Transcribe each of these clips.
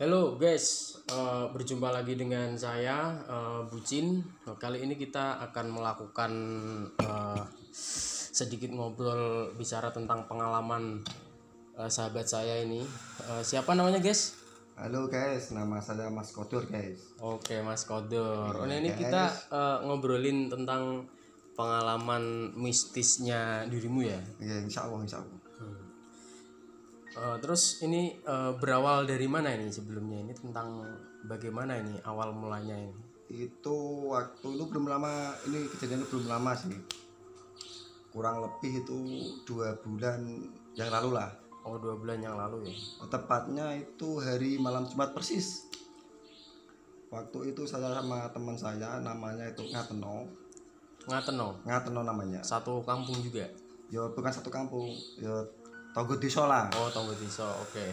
Halo guys, eh, berjumpa lagi dengan saya eh, Bucin. Nah, Kali ini kita akan melakukan eh, sedikit ngobrol bicara tentang pengalaman eh, sahabat saya ini. Eh, siapa namanya guys? Halo guys, nama saya Mas Kodur guys. Oke Mas Kodor. Oh, nah, ini guys. kita eh, ngobrolin tentang pengalaman mistisnya dirimu ya. Ya insya Allah, insya Allah. Eh, terus ini eh, berawal dari mana ini sebelumnya? Ini tentang bagaimana ini awal mulanya ini? Itu waktu itu belum lama, ini kejadiannya belum lama sih. Kurang lebih itu dua bulan yang lalu lah. Oh dua bulan yang lalu ya. Tepatnya itu hari malam Jumat persis. Waktu itu saya sama teman saya namanya itu Ngateno. Ngateno, Ngateno namanya. satu kampung juga. Ya bukan satu kampung, ya Togo Desa lah. Oh Tonggo Desa, oke.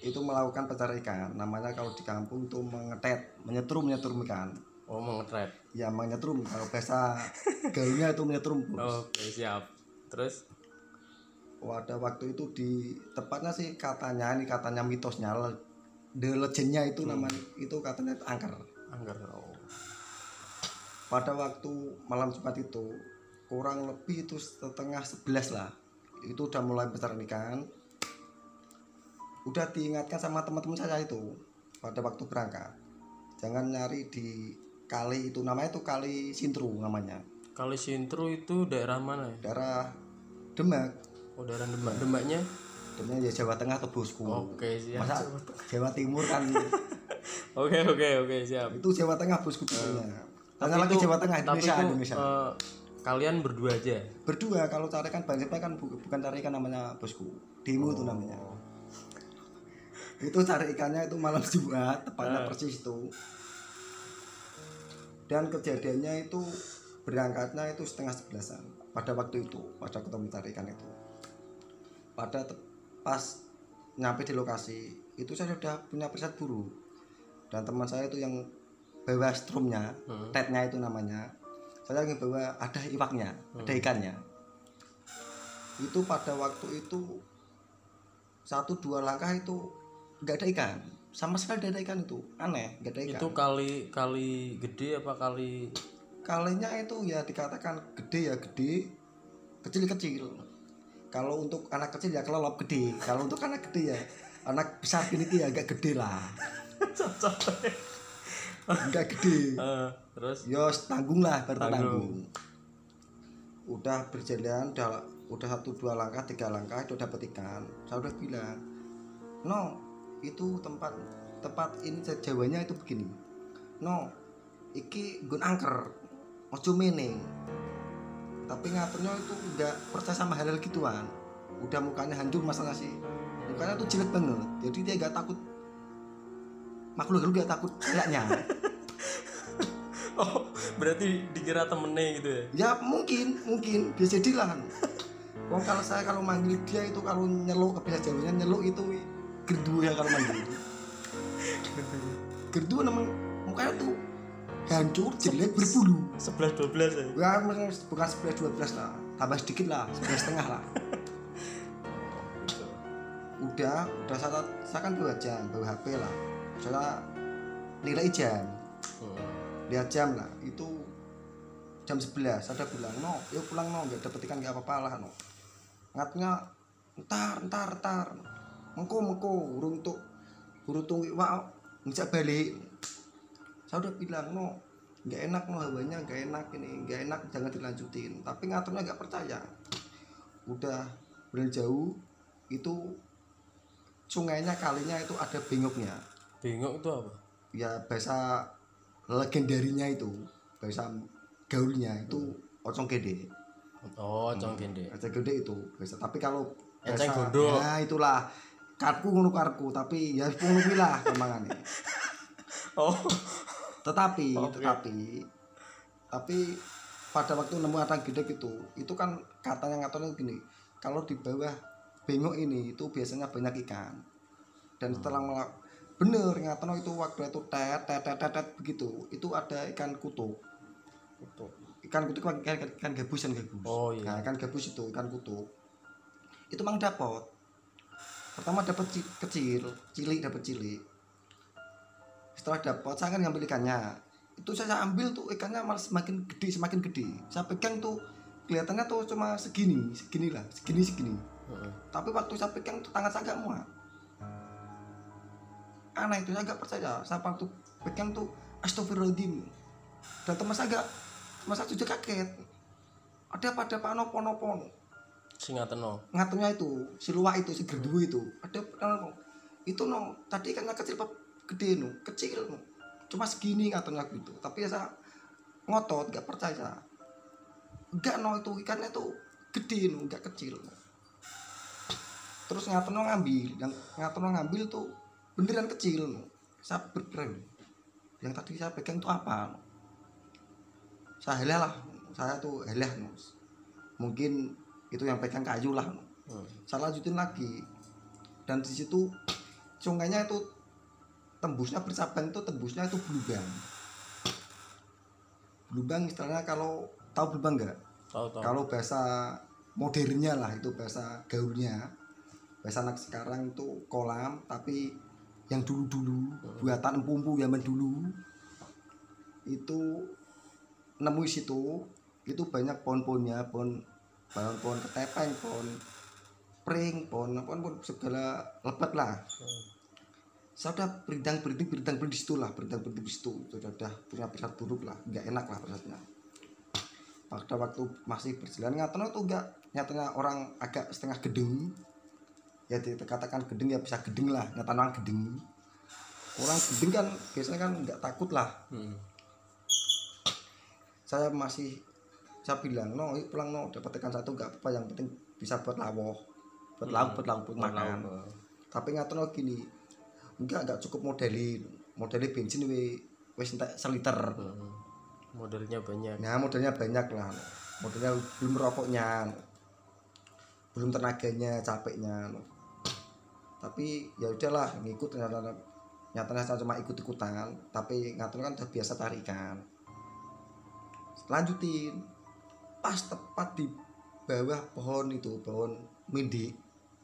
Itu melakukan pencari ikan. Namanya kalau di kampung itu mengetet, menyetrum menyetrum ikan. Oh mengetret. ya menyetrum kalau bahasa gaulnya itu menyetrum. Oke siap. Terus? pada waktu itu di tepatnya sih katanya ini katanya mitosnya the legendnya itu namanya itu katanya angker Angger. Oh. pada waktu malam Jumat itu kurang lebih itu setengah sebelas lah itu udah mulai besar ikan udah diingatkan sama teman-teman saya itu pada waktu berangkat jangan nyari di kali itu namanya itu kali Sintru namanya Kali Sintru itu daerah mana ya? daerah Demak Oh daerah Demak. Demaknya? Demaknya ya Jawa Tengah atau bosku Oke siap. masa Jawa Timur kan Oke oke oke siap. itu Jawa Tengah bosku punya Tapi Tanya lagi Jawa Tengah Tapi Indonesia itu Indonesia eh, kalian berdua aja. berdua kalau carikan bang kan bu- bukan cari ikan namanya bosku. Demo itu namanya. Itu cari ikannya itu malam Jumat tepatnya persis itu. Dan kejadiannya itu berangkatnya itu setengah sebelasan. Pada waktu itu pada ketemu cari ikan itu. Pada pas nyampe di lokasi itu saya sudah punya preset buru dan teman saya itu yang bawa strumnya Hmm. tetnya itu namanya saya ingin bawa ada iwaknya ada ikannya. Itu pada waktu itu satu dua langkah itu nggak ada ikan. Sama sekali tidak ada ikan itu. Aneh nggak ada ikan. Itu kali kali gede apa kali? kalinya itu ya dikatakan gede ya gede kecil kecil. Kalau untuk anak kecil ya kelelop gede. Kalau untuk anak gede ya anak besar gini tuh ya agak gede lah enggak gede. Eh, terus? ya tanggung lah baru Tanggung. tanggung. Udah berjalan udah udah satu dua langkah tiga langkah itu dapat ikan. Saya udah bilang no itu tempat tempat ini jawanya itu begini. No iki gun angker ojo meneng tapi ngaturnya itu enggak percaya sama hal-hal gituan. Udah mukanya hancur masalah sih. Mukanya tuh jelek banget. Jadi dia gak takut makhluk halus gak takut kayaknya Oh berarti dikira temennya gitu ya? ya mungkin mungkin. Bisa jadi lah Wong kalau saya kalau manggil dia itu kalau nyeluk kebiasa jawanya nyeluk itu gerdu ya kalau manggil gerdu namanya mukanya tuh hancur jelek berbulu. Sebelas dua belas ya? ya bukan sebelas dua belas lah. Tambah sedikit lah sebelas setengah lah. Udah udah saya, saya kan bawa jam bawa HP lah saya nilai jam. Hmm. lihat jam lah itu jam 11 saya udah bilang no yuk pulang no nggak dapet ikan nggak apa-apa lah no. Ngatnya ntar ntar ntar mengko mengko urung tuh urung tuh wah ngejak balik. Saya udah bilang no nggak enak no hawanya nggak enak ini nggak enak jangan dilanjutin. Tapi ngaturnya nggak percaya. Udah berjalan jauh itu sungainya kalinya itu ada bengoknya Bengok itu apa? ya bahasa legendarinya itu bahasa gaulnya itu ocong gede Oh cong gede. ocong gede itu bahasa tapi kalau Eceng bahasa- gondok. ya itulah karku ngono karku tapi ya ngono lah kemangane Oh tetapi Oke. tetapi tapi pada waktu nemu atang gede gitu itu kan katanya ngaturnya gini kalau di bawah bengok ini itu biasanya banyak ikan dan setelah melak- bener ngatono itu waktu itu tet tet tet tet, tet begitu. Itu ada ikan kutuk Kutuk. ikan kutuk kan ikan, ikan gabus kan gabus. Oh, iya. nah ikan gabus itu ikan kutuk itu mang dapat pertama dapat ci- kecil cilik dapat cilik. Setelah dapat saya kan ngambil ikannya. Itu saya ambil tuh ikannya malah semakin gede semakin gede. Saya pegang tuh kelihatannya tuh cuma segini segini lah segini segini. Heeh. tapi waktu saya pegang tuh tangan saya nggak muat aneh itu saya nggak percaya. Saya waktu pegang tuh astagfirullahaladzim. Dan teman saya nggak teman saya juga kaget. Ada apa? Ada apa nopo nopo? Sing ngateno ngatunya itu si luwak itu si gerdu itu. Ada apa itu no tadi ikannya kecil apa gede no. Kecil no. Cuma segini ngatunya gitu. Tapi ya saya ngotot nggak percaya enggak no itu ikannya tuh gede no. Nggak kecil no. terus ngatono ngambil. Yang ngatono ngambil tuh beneran kecil saya berkira yang tadi saya pegang tuh apa? Saya helah lah. Saya tuh helah mungkin itu yang pegang kayu lah. Hmm. saya lanjutin lagi. Dan di situ sungainya itu tembusnya bercabang itu tembusnya itu belubang belubang istilahnya kalau tahu belubang nggak? Tahu tahu. Kalau bahasa modernnya lah itu bahasa gaulnya. Bahasa anak sekarang itu kolam tapi yang dulu-dulu buatan empu-empu zaman dulu itu nemu situ itu banyak pohon-pohonnya pohon pohon-pohon ketepeng pohon pring pohon apa pun segala lebat lah. Hmm. saya udah berindang berinding berindang berinding di situ lah berindang berinding di situ. Itu udah, udah punya perasaan buruk lah nggak enak lah perasaannya pada waktu masih berjalan nyatanya tuh enggak nyatanya orang agak setengah gedeng ya dikatakan gedeng ya bisa gedeng lah. Nyatanya orang gedeng. Orang gedeng kan biasanya kan nggak takut lah. Hmm. saya masih saya bilang no yuk pulang no. Dapat ikan satu nggak apa yang penting bisa buat lawuh buat lauk buat lauk buat makan. Tahu. tapi ngatono gini enggak enggak cukup modelin modelin bensin we wis entek seliter. Hmm. modelnya banyak. Nah modelnya banyak lah. Modelnya belum rokoknya. Belum tenaganya capeknya tapi ya udahlah ngikut ternyata nyatanya saya cuma ikut ikutan tapi ngatur kan udah biasa tarikan lanjutin. Pas tepat di bawah pohon itu pohon mindi.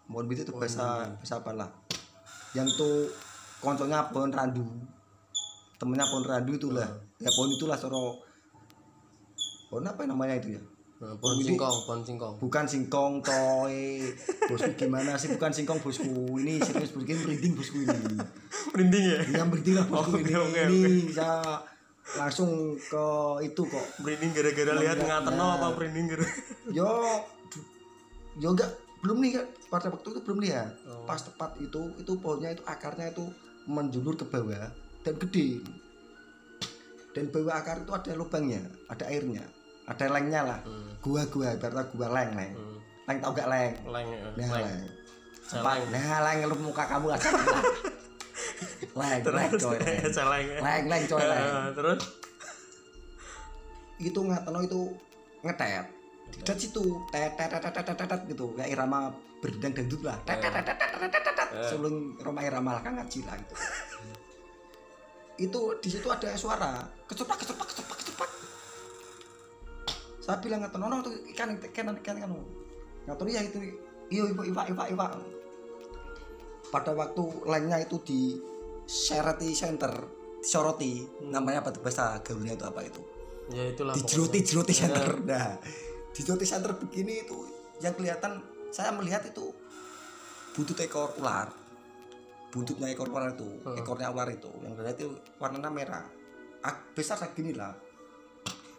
Pohon mindi itu bahasa mindi. bahasa apa lah? Yang tuh konconya pohon randu. Temennya pohon randu itulah. Ya pohon itulah soro. Pohon apa namanya itu ya Nah, pohon singkong pohon singkong. Bukan singkong toy bosku gimana sih? Bukan singkong bosku. Ini serius bosku. Ini merinding bosku ini. Merinding ya? Yang merinding lah bosku ini. Ini saya langsung ke itu kok. Merinding gara-gara lihat ngateno apa merinding gara? Yo yo enggak. Belum nih kan pada waktu itu belum lihat Oh. pas tepat itu itu pohonnya itu akarnya itu menjulur ke bawah dan gede. Dan bawah akar itu ada lubangnya ada airnya ada lengnya lah gua-gua gua berarti gua leng leng hmm. leng tau gak leng leng nah leng, leng. Apa? nah leng lu muka kamu gak leng leng coy leng leng leng coy leng terus itu ngatono itu ngetet dan situ tet tet tet tet tet gitu kayak irama berdendang dangdut lah tet tet tet tet tet tet sebelum rumah irama lah kan ngaji lah gitu itu di situ ada suara kecepak kecepak kecepak kecepak saya bilang ngatono no tuh ikan ikan ikan ikan ngatono ya itu. Iyo iwa iwa iwa iwa pada waktu lainnya itu di serati center disoroti namanya apa tuh? Bahasa gaulnya itu apa itu? Ya itulah di pokoknya. jeroti jeroti center. Nah di jeroti center begini itu yang kelihatan saya melihat itu buntut ekor ular. Buntutnya ekor ular itu Hmm. ekornya ular itu. Yang kelihatan itu warnanya merah. Ah, besar segini lah. saya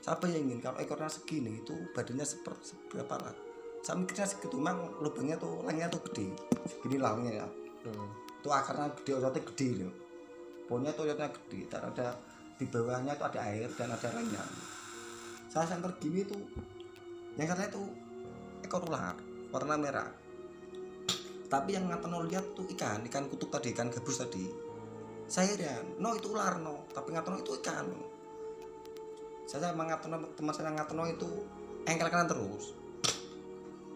bayangin kalau ekornya segini itu badannya seperti seberapa lah. Saya mikirnya segitu memang lubangnya tuh lengnya tuh gede. Segini lah lengnya ya. Hmm. itu akarnya gede ototnya gede loh. Pohonnya tuh ototnya gede dan ada di bawahnya tuh ada air dan ada lainnya saya center gini tuh yang katanya tuh ekor ular warna merah. Tapi yang ngatono lihat tuh ikan ikan kutub tadi ikan gabus tadi. Saya dan no itu ular no. Tapi ngatono itu ikan saya sama ngatono teman saya ngatono itu engkel kanan terus.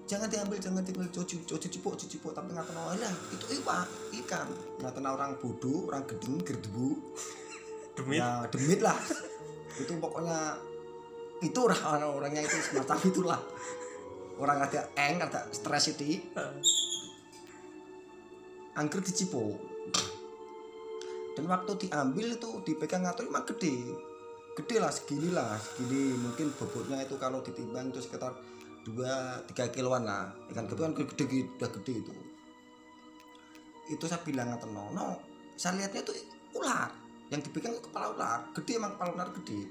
Jangan diambil jangan diambil. Cuci cuci cipok cuci cipok tapi ngatono lah itu iwa ikan ngatono orang bodoh orang gedeng gerdebu. Demi ya demit lah. Itu pokoknya itu orang orangnya itu semacam itulah. Orang ada eng ada stres itu. Angker dicipo dan waktu diambil itu dipegang ngatur emang gede gede lah segini lah segini. Mungkin bobotnya itu kalau ditimbang itu sekitar 2 3 kiloan lah. Ikan gede kan gede, gede udah gede itu. Itu saya bilang ngatur no, no saya lihatnya itu ular. Yang dipegang itu kepala ular. Gede emang kepala ular gede.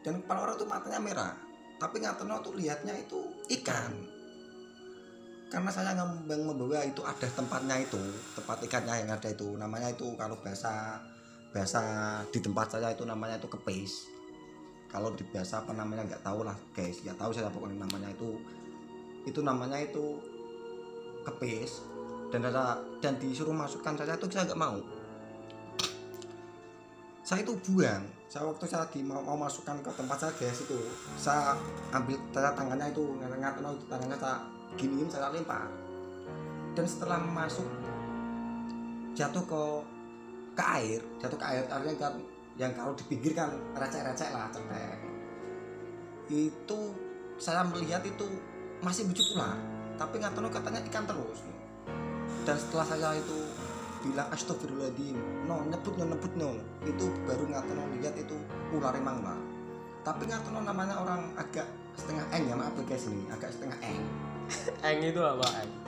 Dan kepala ular itu matanya merah. Tapi ngatur tuh lihatnya itu ikan. Karena saya ngembang membawa itu ada tempatnya itu tempat ikannya yang ada itu. Namanya itu kalau bahasa bahasa di tempat saya itu namanya itu kepis. Kalau di bahasa apa namanya nggak tahu lah guys. Nggak tahu saya pokoknya namanya itu itu namanya itu kepis. Dan ada dan disuruh masukkan saya itu saya nggak mau. Saya itu buang. Saya waktu saya di mau, mau masukkan ke tempat saya guys itu saya ambil saya tangannya itu ngat itu tangannya saya giniin saya lempar. Dan setelah masuk jatuh ke ke air jatuh ke air artinya kan yang kalau dipinggirkan recek-recek lah cetek. Itu saya melihat itu masih wujud ular tapi nggak tahu katanya ikan terus. Dan setelah saya itu bilang astagfirullahaladzim. No nyebut no nyebut no. Itu baru nggak tahu lihat itu ular emang lah tapi nggak tahu namanya orang agak setengah eng ya maaf guys ini agak setengah eng eng itu apa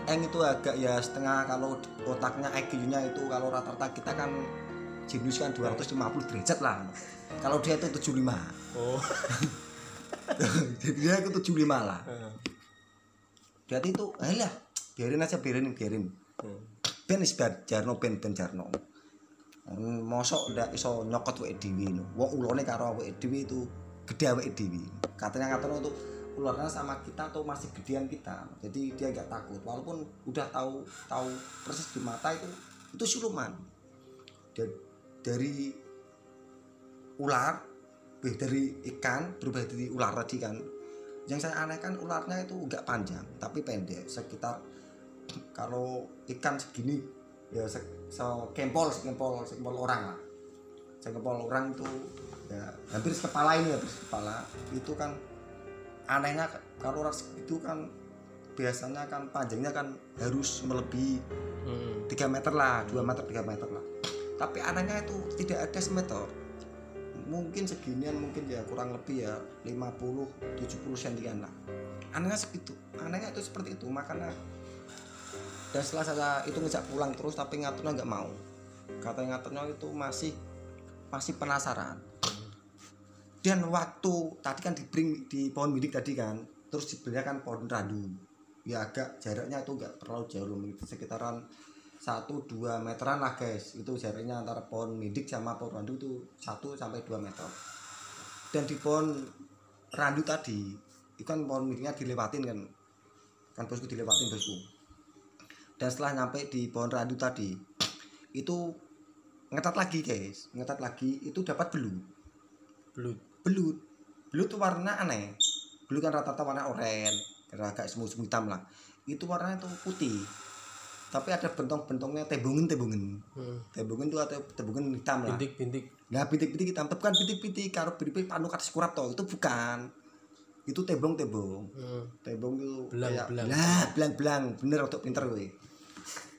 eng? Itu agak ya setengah kalau otaknya IQ-nya itu kalau rata-rata kita kan jenius kan 250 derajat lah. Kalau dia itu 75 oh. Jadi dia itu 75 lah. Jadi itu ayolah biarin aja biarin biarin. Hmm. ben is jarno ben ben jarno. Mosok ndak iso nyokot wek dhewe wong ulone karo awake dhewe itu gede awake dhewe. Katanya katanya untuk ularnya sama kita atau masih gedean kita. Jadi dia nggak takut. Walaupun udah tahu tahu persis di mata itu itu siluman. Da- dari ular eh, dari ikan berubah jadi ular tadi kan. Yang saya anehkan ularnya itu nggak panjang tapi pendek. Sekitar kalau ikan segini ya se, sekempol sekempol sekempol orang lah. Sekempol orang itu ya hampir sekepala ini hampir sekepala. Itu kan anehnya kalau orang segitu kan biasanya kan panjangnya kan harus melebihi Hmm. 3 meter lah 2 meter 3 meter lah. Tapi anehnya itu tidak ada semeter. Mungkin seginian mungkin ya kurang lebih ya 50 70 sentian lah. Anehnya segitu. Anehnya itu seperti itu. Makanya dan setelah saya itu ngejak pulang terus tapi ngaturnya nggak mau. Kata ngaturnya itu masih masih penasaran dan waktu tadi kan di bring di pohon bidik tadi kan terus dibelinya kan pohon randu. Ya agak jaraknya itu nggak terlalu jauh itu sekitaran 1-2 meteran lah guys. Itu jaraknya antara pohon midik sama pohon randu itu 1 sampai 2 meter. Dan di pohon randu tadi itu kan pohon midiknya dilewatin kan. Kan bosku dilewatin bosku. Dan setelah nyampe di pohon randu tadi itu ngetat lagi guys. Ngetat lagi itu dapat belut. Belut. Belut belut tuh warna aneh. Belut kan rata-rata warna oranye. Agak semu-semu hitam lah. Itu warnanya tuh putih. Tapi ada bentong-bentongnya tebungen tebungen Hmm. tebungen tuh atau tebungen hitam lah. Bintik-bintik. nah bintik-bintik hitam. Tapi kan bintik-bintik karo bintik panu kata kurap toh. Itu bukan. Itu tebong-tebong. Hmm. tebong itu Belang, kayak belang. lah belang belang bener untuk pinter gue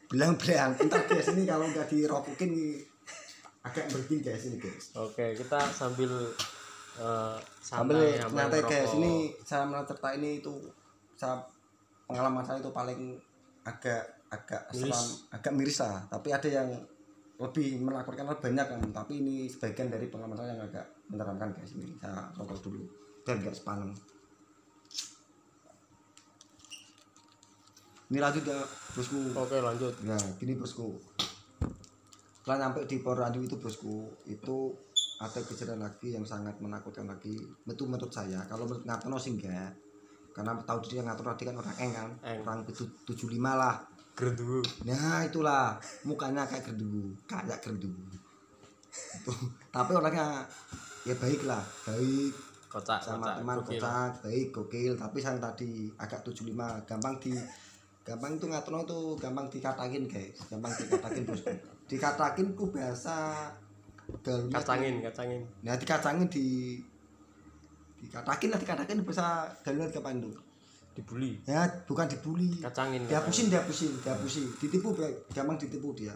belang belang pinter guys. Ini kalau nggak dirokokin agak berhenti guys ini guys. Oke, kita sambil eh, sambil sambil nyantai guys ngerokok. ini saya mencerita ini itu saya pengalaman saya itu paling agak agak Miris. seram agak miris lah tapi ada yang lebih lebih banyak kan tapi ini sebagian dari pengalaman saya yang agak menerangkan guys ini saya rokok dulu biar nggak sepaneng ini lanjut ya bosku Oke, lanjut. Nah, gini bosku. Setelah nyampe di Poro Randu itu bosku, itu ada kejadian lagi yang sangat menakutkan lagi. Itu menurut saya, kalau menurut Ngatono sih enggak. Karena tahu dia Ngatono tadi kan orang eng kan, Eng. orang itu 75 lah. Gerdu. Nah, itulah mukanya kayak gerdu, kayak gerdu. Tapi orangnya ya baik lah, baik Kocak, sama kocak. teman Gokil. kocak baik gokil tapi yang tadi agak 75 gampang di gampang itu ngatur itu gampang dikatakin guys gampang dikatakin bosku dikatakin ku bahasa gaulnya Kacangin, kacangin. nah dikacangin di dikatakin lah dikatakin bahasa gaulnya gampang itu Dibully. ya bukan dibully. Kacangin. dia kacangin. pusing dia pusing dia pusing ditipu gampang ditipu dia.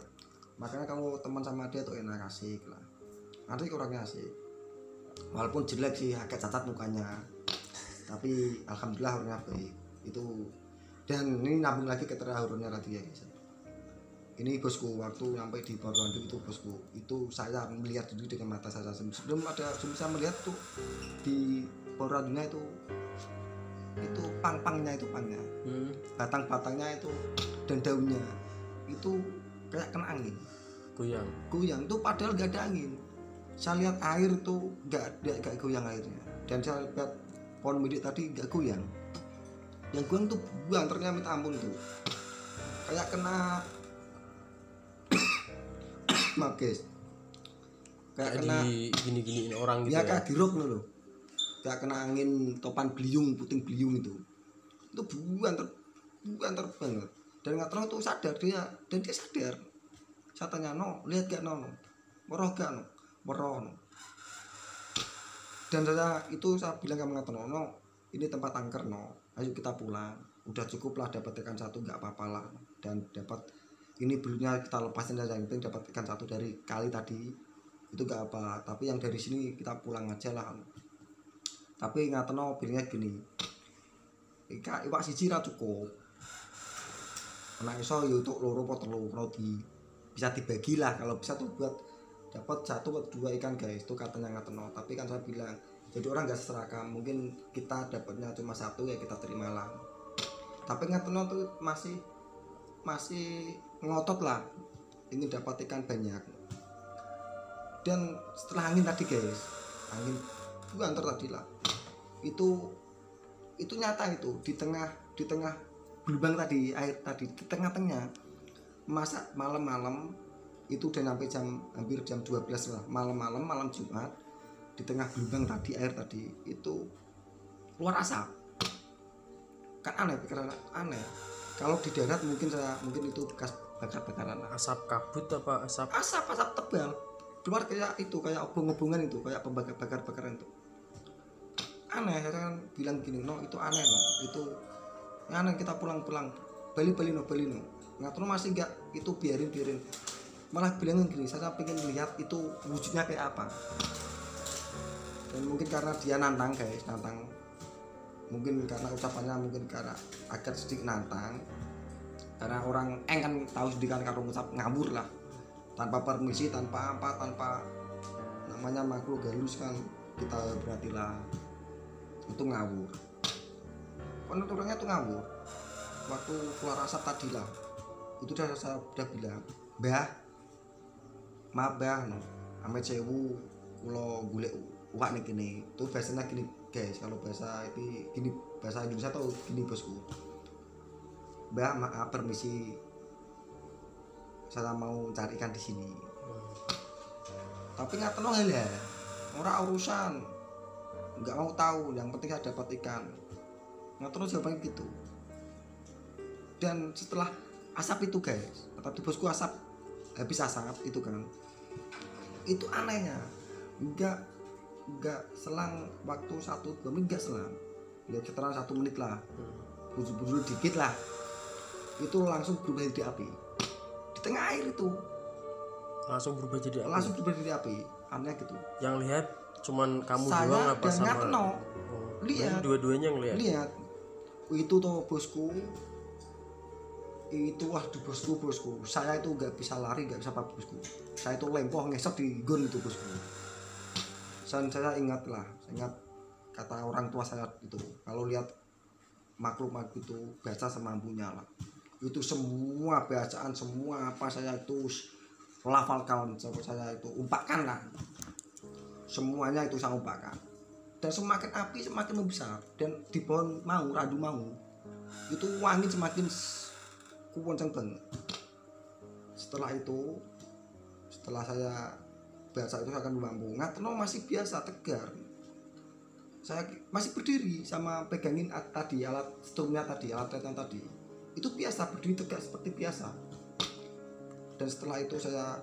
Makanya kamu teman sama dia tuh enak asik lah. Nanti orangnya asik. Walaupun jelek sih agak cacat mukanya. Tapi alhamdulillah orangnya baik. Itu dan ini nambung lagi ke terahurunnya tadi ya guys ini bosku waktu sampai di Pondok itu bosku. Itu saya melihat dulu dengan mata saya. Sebelum ada sebelum saya melihat tuh di Pondok itu itu pang-pangnya itu pangnya. Hmm. batang-batangnya itu dan daunnya itu kayak kena angin. Goyang. goyang. Tuh padahal gak ada angin. Saya lihat air tuh gak ada gak goyang airnya. Dan saya lihat pohon milik tadi gak goyang. Yang goyang tuh buang ternyata minta ampun tuh. Kayak kena maaf guys. Kayak Kayak kena di gini-giniin orang gitu ya ya. kayak dirok loh kayak kena angin topan beliung puting beliung itu. Itu buan ter buan banget dan nggak tahu tuh sadar dia. Dan dia sadar. Saya tanya no lihat gak no, no. meroh gak no? Meroh no. dan saya itu saya bilang ke mengatakan no, no ini tempat angker no. Ayo kita pulang. Udah cukup lah dapat ikan satu nggak apa-apa lah. Dan dapat ini bulunya kita lepasin aja yang penting dapat ikan satu dari kali tadi. Itu gak apa tapi yang dari sini kita pulang aja lah. Tapi ngateno bilangnya gini Ika iwak siji ra cukup. Nek iso ya untuk loro apa telu di bisa dibagi lah. Kalau bisa tuh buat dapat satu atau dua ikan guys. Itu katanya ngateno. Tapi kan saya bilang jadi orang gak serakam mungkin kita dapatnya cuma satu ya kita terima lah. Tapi ngateno tuh masih masih ngotot lah. Ingin dapat ikan banyak. Dan setelah angin tadi guys. Angin bukan antar tadi lah. Itu itu nyata itu. Di tengah di tengah gelombang tadi air tadi di tengah-tengah masa malam-malam itu udah sampai jam hampir jam 12 lah. Malam-malam malam Jumat di tengah gelombang tadi air tadi itu keluar asap kan aneh pikiran aneh. Kalau di darat mungkin saya mungkin itu bekas bakar-bakaran Asap kabut apa asap? Asap asap tebal. Keluar kayak itu kayak obong-obongan itu kayak pembakar bakar bakaran itu. Aneh saya kan bilang gini no itu aneh no. Itu aneh kita pulang pulang bali bali no. Bali no nggak masih nggak itu biarin biarin. Malah bilangin gini saya pengen lihat itu wujudnya kayak apa. Dan mungkin karena dia nantang guys nantang. Mungkin karena ucapannya mungkin karena agak sedikit nantang karena orang eng kan tahu sedikit kan kalau ngucap ngabur lah. Tanpa permisi tanpa apa tanpa namanya makhluk halus kan kita berhatilah itu ngawur. Penuturannya tuh ngawur. Waktu keluar asap tadi lah. Itu udah saya udah bilang mbah maaf mbah no. Ame sewu kulo golek uak nih gini tuh bahasanya gini guys. Kalau bahasa itu gini bahasa Indonesia tuh gini bosku mbah maaf permisi. Saya mau cari ikan di sini. Tapi nggak tenang ya? Orang urusan. Nggak mau tahu yang penting saya dapat ikan. Nggak terus jawabannya gitu. Dan setelah asap itu guys tadi bosku asap habis asap itu kan itu anehnya. Nggak nggak selang waktu satu dua menit nggak selang. Ya setelah satu menit lah. Bujur-bujur dikit lah itu langsung berubah jadi api. Di tengah air itu. Langsung berubah jadi api. langsung berubah jadi api. Aneh gitu. Yang lihat cuman kamu Saya doang apa sama? Ngatno. Oh, Lihat. dua-duanya yang lihat. lihat. Itu tuh bosku. Itu wah di bosku bosku. Saya itu nggak bisa lari nggak bisa apa bosku. Saya itu lempoh ngesot di gun itu bosku. Dan saya ingat lah. Saya ingat kata orang tua saya itu. Kalau lihat makhluk makhluk itu baca semampunya lah itu semua bacaan semua apa saya itu lafalkan saya itu umpahkan lah. Semuanya itu saya umpahkan dan semakin api semakin membesar. Dan di pohon mau radu mau itu wangi semakin kuwenceng banget. Setelah itu setelah saya baca itu saya akan mampu. Ngatno masih biasa tegar. Saya masih berdiri sama pegangin tadi alat strumnya tadi alat tretan tadi itu biasa berdiri tegak seperti biasa. Dan setelah itu saya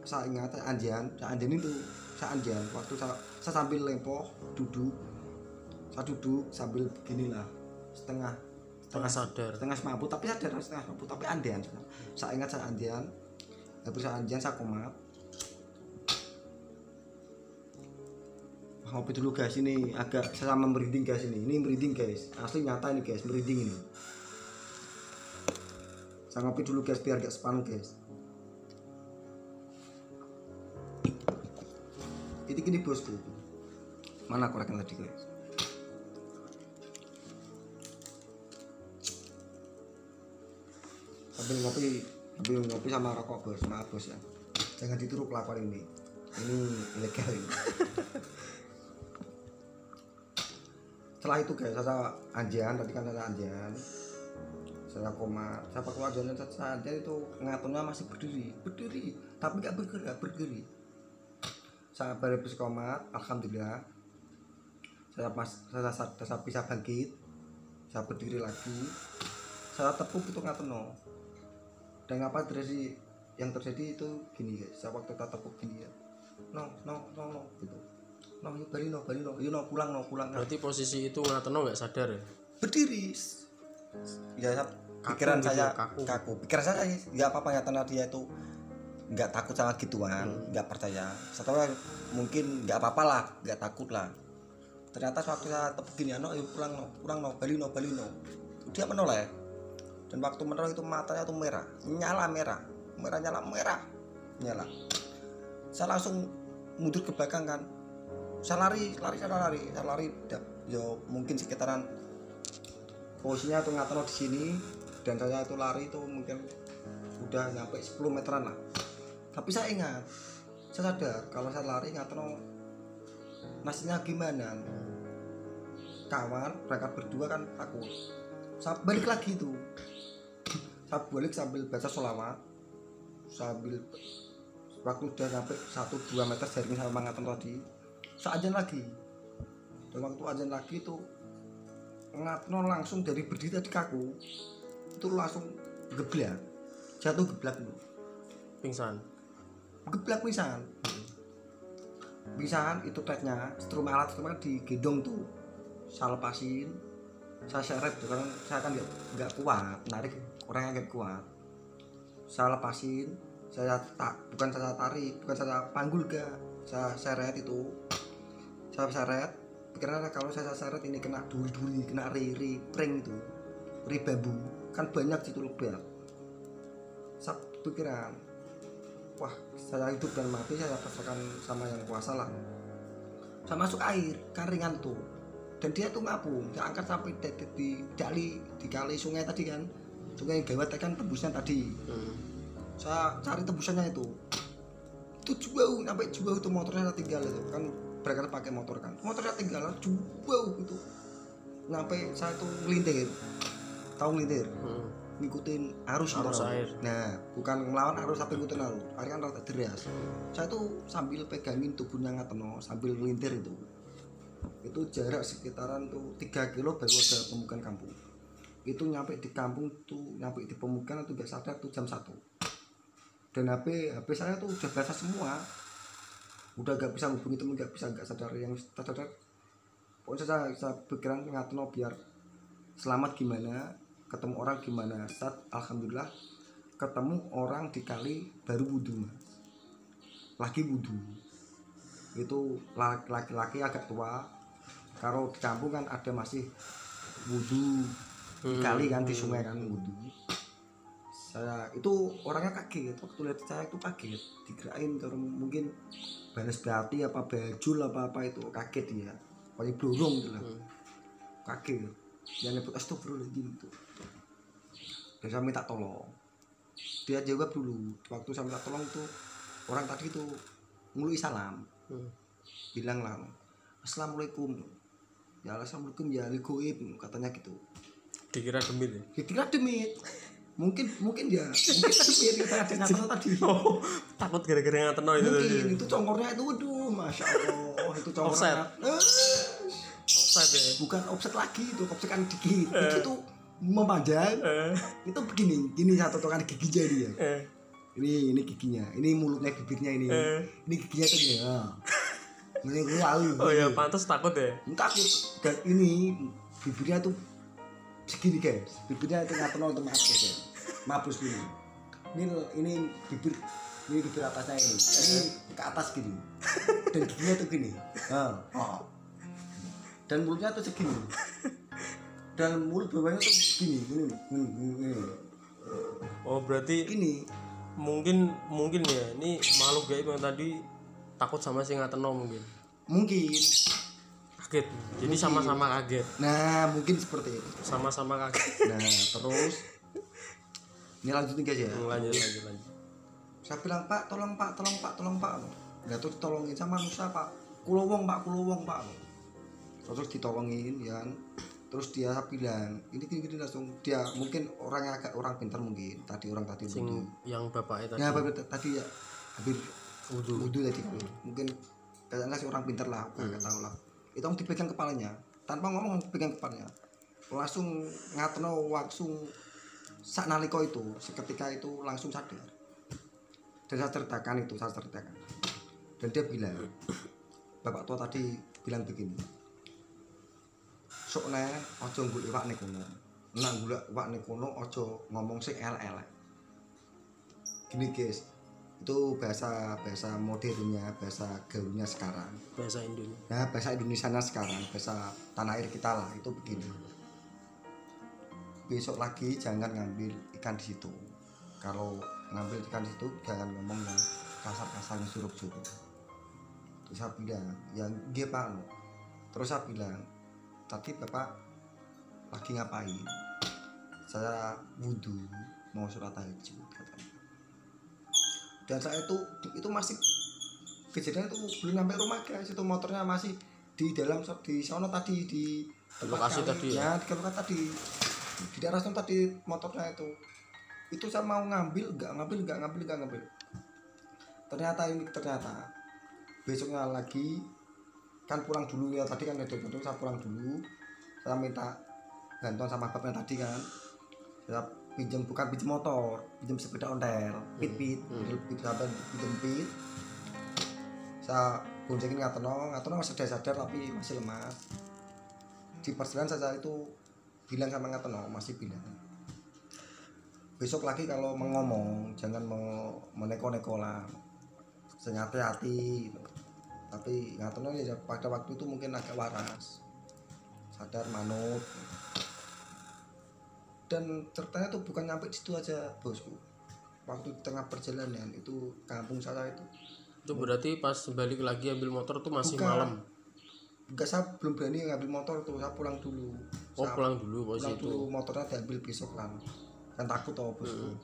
saya ingat saya anjian saya anjian itu saya anjian waktu saya, saya sambil lempoh duduk. Saya duduk sambil beginilah setengah Setengah sadar. setengah mampu tapi sadar setengah mampu tapi andian saya ingat saya andian hampir sajian saya komat. Ngopi dulu guys ini agak sama merinding guys ini. Ini merinding guys asli nyata ini guys merinding ini saya ngopi dulu guys biar gak sepan guys. Ini gini bosku. Mana koreknya tadi guys? Sambil ngopi sambil ngopi sama rokok bos. Maaf bos ya. Jangan ditiru kelakuan ini. Ini ilegal ini. Setelah itu guys saya anjian tadi kan saya anjian saya koma anjian saya anjian itu ngaturnya masih berdiri berdiri tapi gak bergerak berdiri. Saya habis komat alhamdulillah. Saya pas saya, saya, saya bisa bangkit saya berdiri lagi. Saya tepuk itu ngaturno. Dan apa terjadi? Yang terjadi itu gini guys. Saya waktu tak tepuk gini ya. No no no no gitu. No yuk no balik no. Yuk no pulang no pulang. Berarti posisi itu Ngatono nggak sadar ya? Berdiri ya saya- Kaku pikiran gitu, saya kaku. kaku. pikiran saya nggak apa-apa ya karena dia itu nggak takut sama gituan Hmm. nggak percaya. Setelah mungkin nggak apa-apa lah nggak takut lah. Ternyata waktu saya tepuk gini no yuk pulang no pulang no balik no. Balik no dia menoleh. Dan waktu menoleh itu matanya tuh merah nyala merah. Merah nyala merah. Nyala. Saya langsung mundur ke belakang kan. Saya lari lari saya lari saya lari. Yo mungkin sekitaran posisinya tuh ngatur di sini dan saya itu lari itu mungkin udah nyampe 10 meteran lah. Tapi saya ingat saya sadar kalau saya lari ngatur nasinya gimana. Kawan mereka berdua kan takut saya balik lagi tuh. Saya balik sambil baca sholawat sambil waktu udah sampai 1-2 meter jaring sama ngatan tadi. Saya ajan lagi. Dan waktu ajan lagi itu ngatno langsung dari berdiri tadi kaku itu langsung geblak. Jatuh geblak itu pingsan. Geblak pisan. Pisan itu tetnya strum alat strum alat digendong tuh. Saya lepasin saya seret tuh karena saya kan nggak kuat narik orang yang kuat. Saya lepasin saya tak bukan saya tarik bukan saya panggul ga saya seret itu. Saya seret karena kalau saya seret ini kena duri-duri kena ri-ri pring itu. Ri bambu. Kan banyak situ lebat saya pikiran. Wah saya hidup dan mati saya pasrahkan sama yang kuasa lah. Saya masuk air karingan tuh. Dan dia tuh ngapung. Saya angkat sampai di, di, di, di, di kali sungai tadi kan. Sungai gawat kan tembusnya tadi. Hmm. saya cari tembusannya itu. Itu jauh sampai jauh itu motornya tinggal itu. Kan berangkat pakai motor kan motornya tinggal jauh itu sampai saya tuh ngelintir tahu ngelintir Hmm. ngikutin arus, Arus gitu. air. Nah, bukan melawan arus tapi ngikutin arus. Air kan rada deras. Saya tuh sambil pegangin tubuhnya ngateno sambil melintir itu. Itu jarak sekitaran tuh 3 kilo baru ada pemukiman kampung. Itu nyampe di kampung tuh nyampe di pemukiman tuh sadar tuh jam 1. Dan HP HP saya tuh udah basah semua. Udah gak bisa hubungi temen gak bisa gak sadar yang sadar. Pokoknya saya, saya pikiran ngateno biar selamat gimana ketemu orang gimana. Saat alhamdulillah ketemu orang di kali baru wudhu lagi wudhu. Itu la- laki-laki agak tua kalau di kampung kan ada masih wudhu. Di kali kan di sungai kan wudhu. Saya itu orangnya kaget. Waktu lihat saya itu kaget digerain terus mungkin balas berarti apa bajul apa apa itu kaget dia. Paling blurung gitu lah. Kaget yang nyebut astagfirullahaladzim itu. Dan saya minta tolong. Dia jawab dulu waktu saya minta tolong tuh orang tadi tuh ngului salam. Hmm. bilang lah assalamualaikum. Ya assalamualaikum ya ali goib katanya gitu. Dikira demit ya? Ya kira demit mungkin mungkin ya mungkin demit kita ada ngatain tadi. Oh takut gara-gara Ngatono itu tadi. mungkin itu congkornya itu waduh masya allah itu congkornya. Offset. Eh, offside ya. Bukan offset lagi itu offset kan dikit itu tuh memanjang. Eh. Itu begini ini satu tokan giginya dia eh. Ini ini giginya. Ini mulutnya bibirnya ini. Eh. ini giginya tuh dia ini lalu oh ya pantas takut ya. Takut dan ini bibirnya tuh segini guys. Bibirnya itu nggak untuk maaf guys maaf bos ini ini ini bibir ini bibir atasnya ini. Ini ke atas gini dan giginya tuh gini. Oh. dan mulutnya tuh segini. Dan mulut bawahnya tuh gini gini gini, gini, gini. oh berarti gini. mungkin mungkin ya ini makhluk gaib yang tadi takut sama si ngateno mungkin? Mungkin. Kaget. Jadi sama-sama kaget. Nah mungkin seperti itu. Sama-sama kaget. Nah terus ini lanjutin guys ya. Lanjut lanjut lanjut. Saya bilang pak tolong pak tolong pak tolong pak. Nggak terus ditolongin sama manusia pak. Kulowong pak kulowong pak. Terus ditolongin ya kan. terus dia bilang ini gini, gini langsung dia mungkin orang yang agak orang pintar mungkin tadi orang tadi sing yang bapaknya tadi. Ya apa tadi ya habis wudhu. wudhu tadi mungkin kayaknya si orang pintar lah aku nggak tahu lah itu dipegang kepalanya. Tanpa ngomong dipegang kepalanya. Langsung ngatno langsung sak naliko itu seketika itu langsung sadar. Dan saya ceritakan itu saya ceritakan dan dia bilang bapak tua tadi bilang begini sok ne ojo nggulek wak kono. Nak nggulek wak kono ojo ngomong sing elek-elek. Gini guys. Itu bahasa bahasa modernnya bahasa gaulnya sekarang. Bahasa Indonesia. Nah bahasa Indonesia sekarang bahasa tanah air kita lah itu begini besok lagi jangan ngambil ikan di situ. Kalau ngambil ikan di situ jangan ngomong yang kasar-kasar yang surup-surup terus saya bilang ya dia pak. Terus saya bilang tadi bapak lagi ngapain? Saya wudhu mau sholat tahajud katanya. Dan saya itu itu masih kejadian itu belum sampai rumah guys. Itu motornya masih di dalam di sono tadi di lokasi tadi ya? ya di lokasi tadi di daerah sana tadi motornya itu. Itu saya mau ngambil nggak ngambil nggak ngambil nggak ngambil. Ternyata ini ternyata besoknya lagi kan pulang dulu ya tadi kan ada itu saya pulang dulu. Saya minta bantuan sama bapaknya tadi kan. Saya pinjam bukan pinjam motor pinjam sepeda ontel pit pit Hmm. pit sampai pinjam pit. Saya boncengin ngatono ngatono masih sadar sadar tapi masih lemas. Di perjalanan saya itu bilang sama ngatono masih bilang besok lagi kalau mau ngomong jangan mau meneko-neko lah. Sengaja hati gitu. tapi ngatono ya pada waktu itu mungkin agak waras. Sadar manut. Dan ceritanya tuh bukan nyampe situ aja bosku. Waktu di tengah perjalanan itu kampung saya itu. Itu berarti pas balik lagi ambil motor tuh masih Bukan. malam enggak saya belum berani ngambil motor tuh saya pulang dulu. Oh Saya pulang dulu bos pulang itu? dulu motornya diambil besok kan. Kan takut toh bosku. Hmm.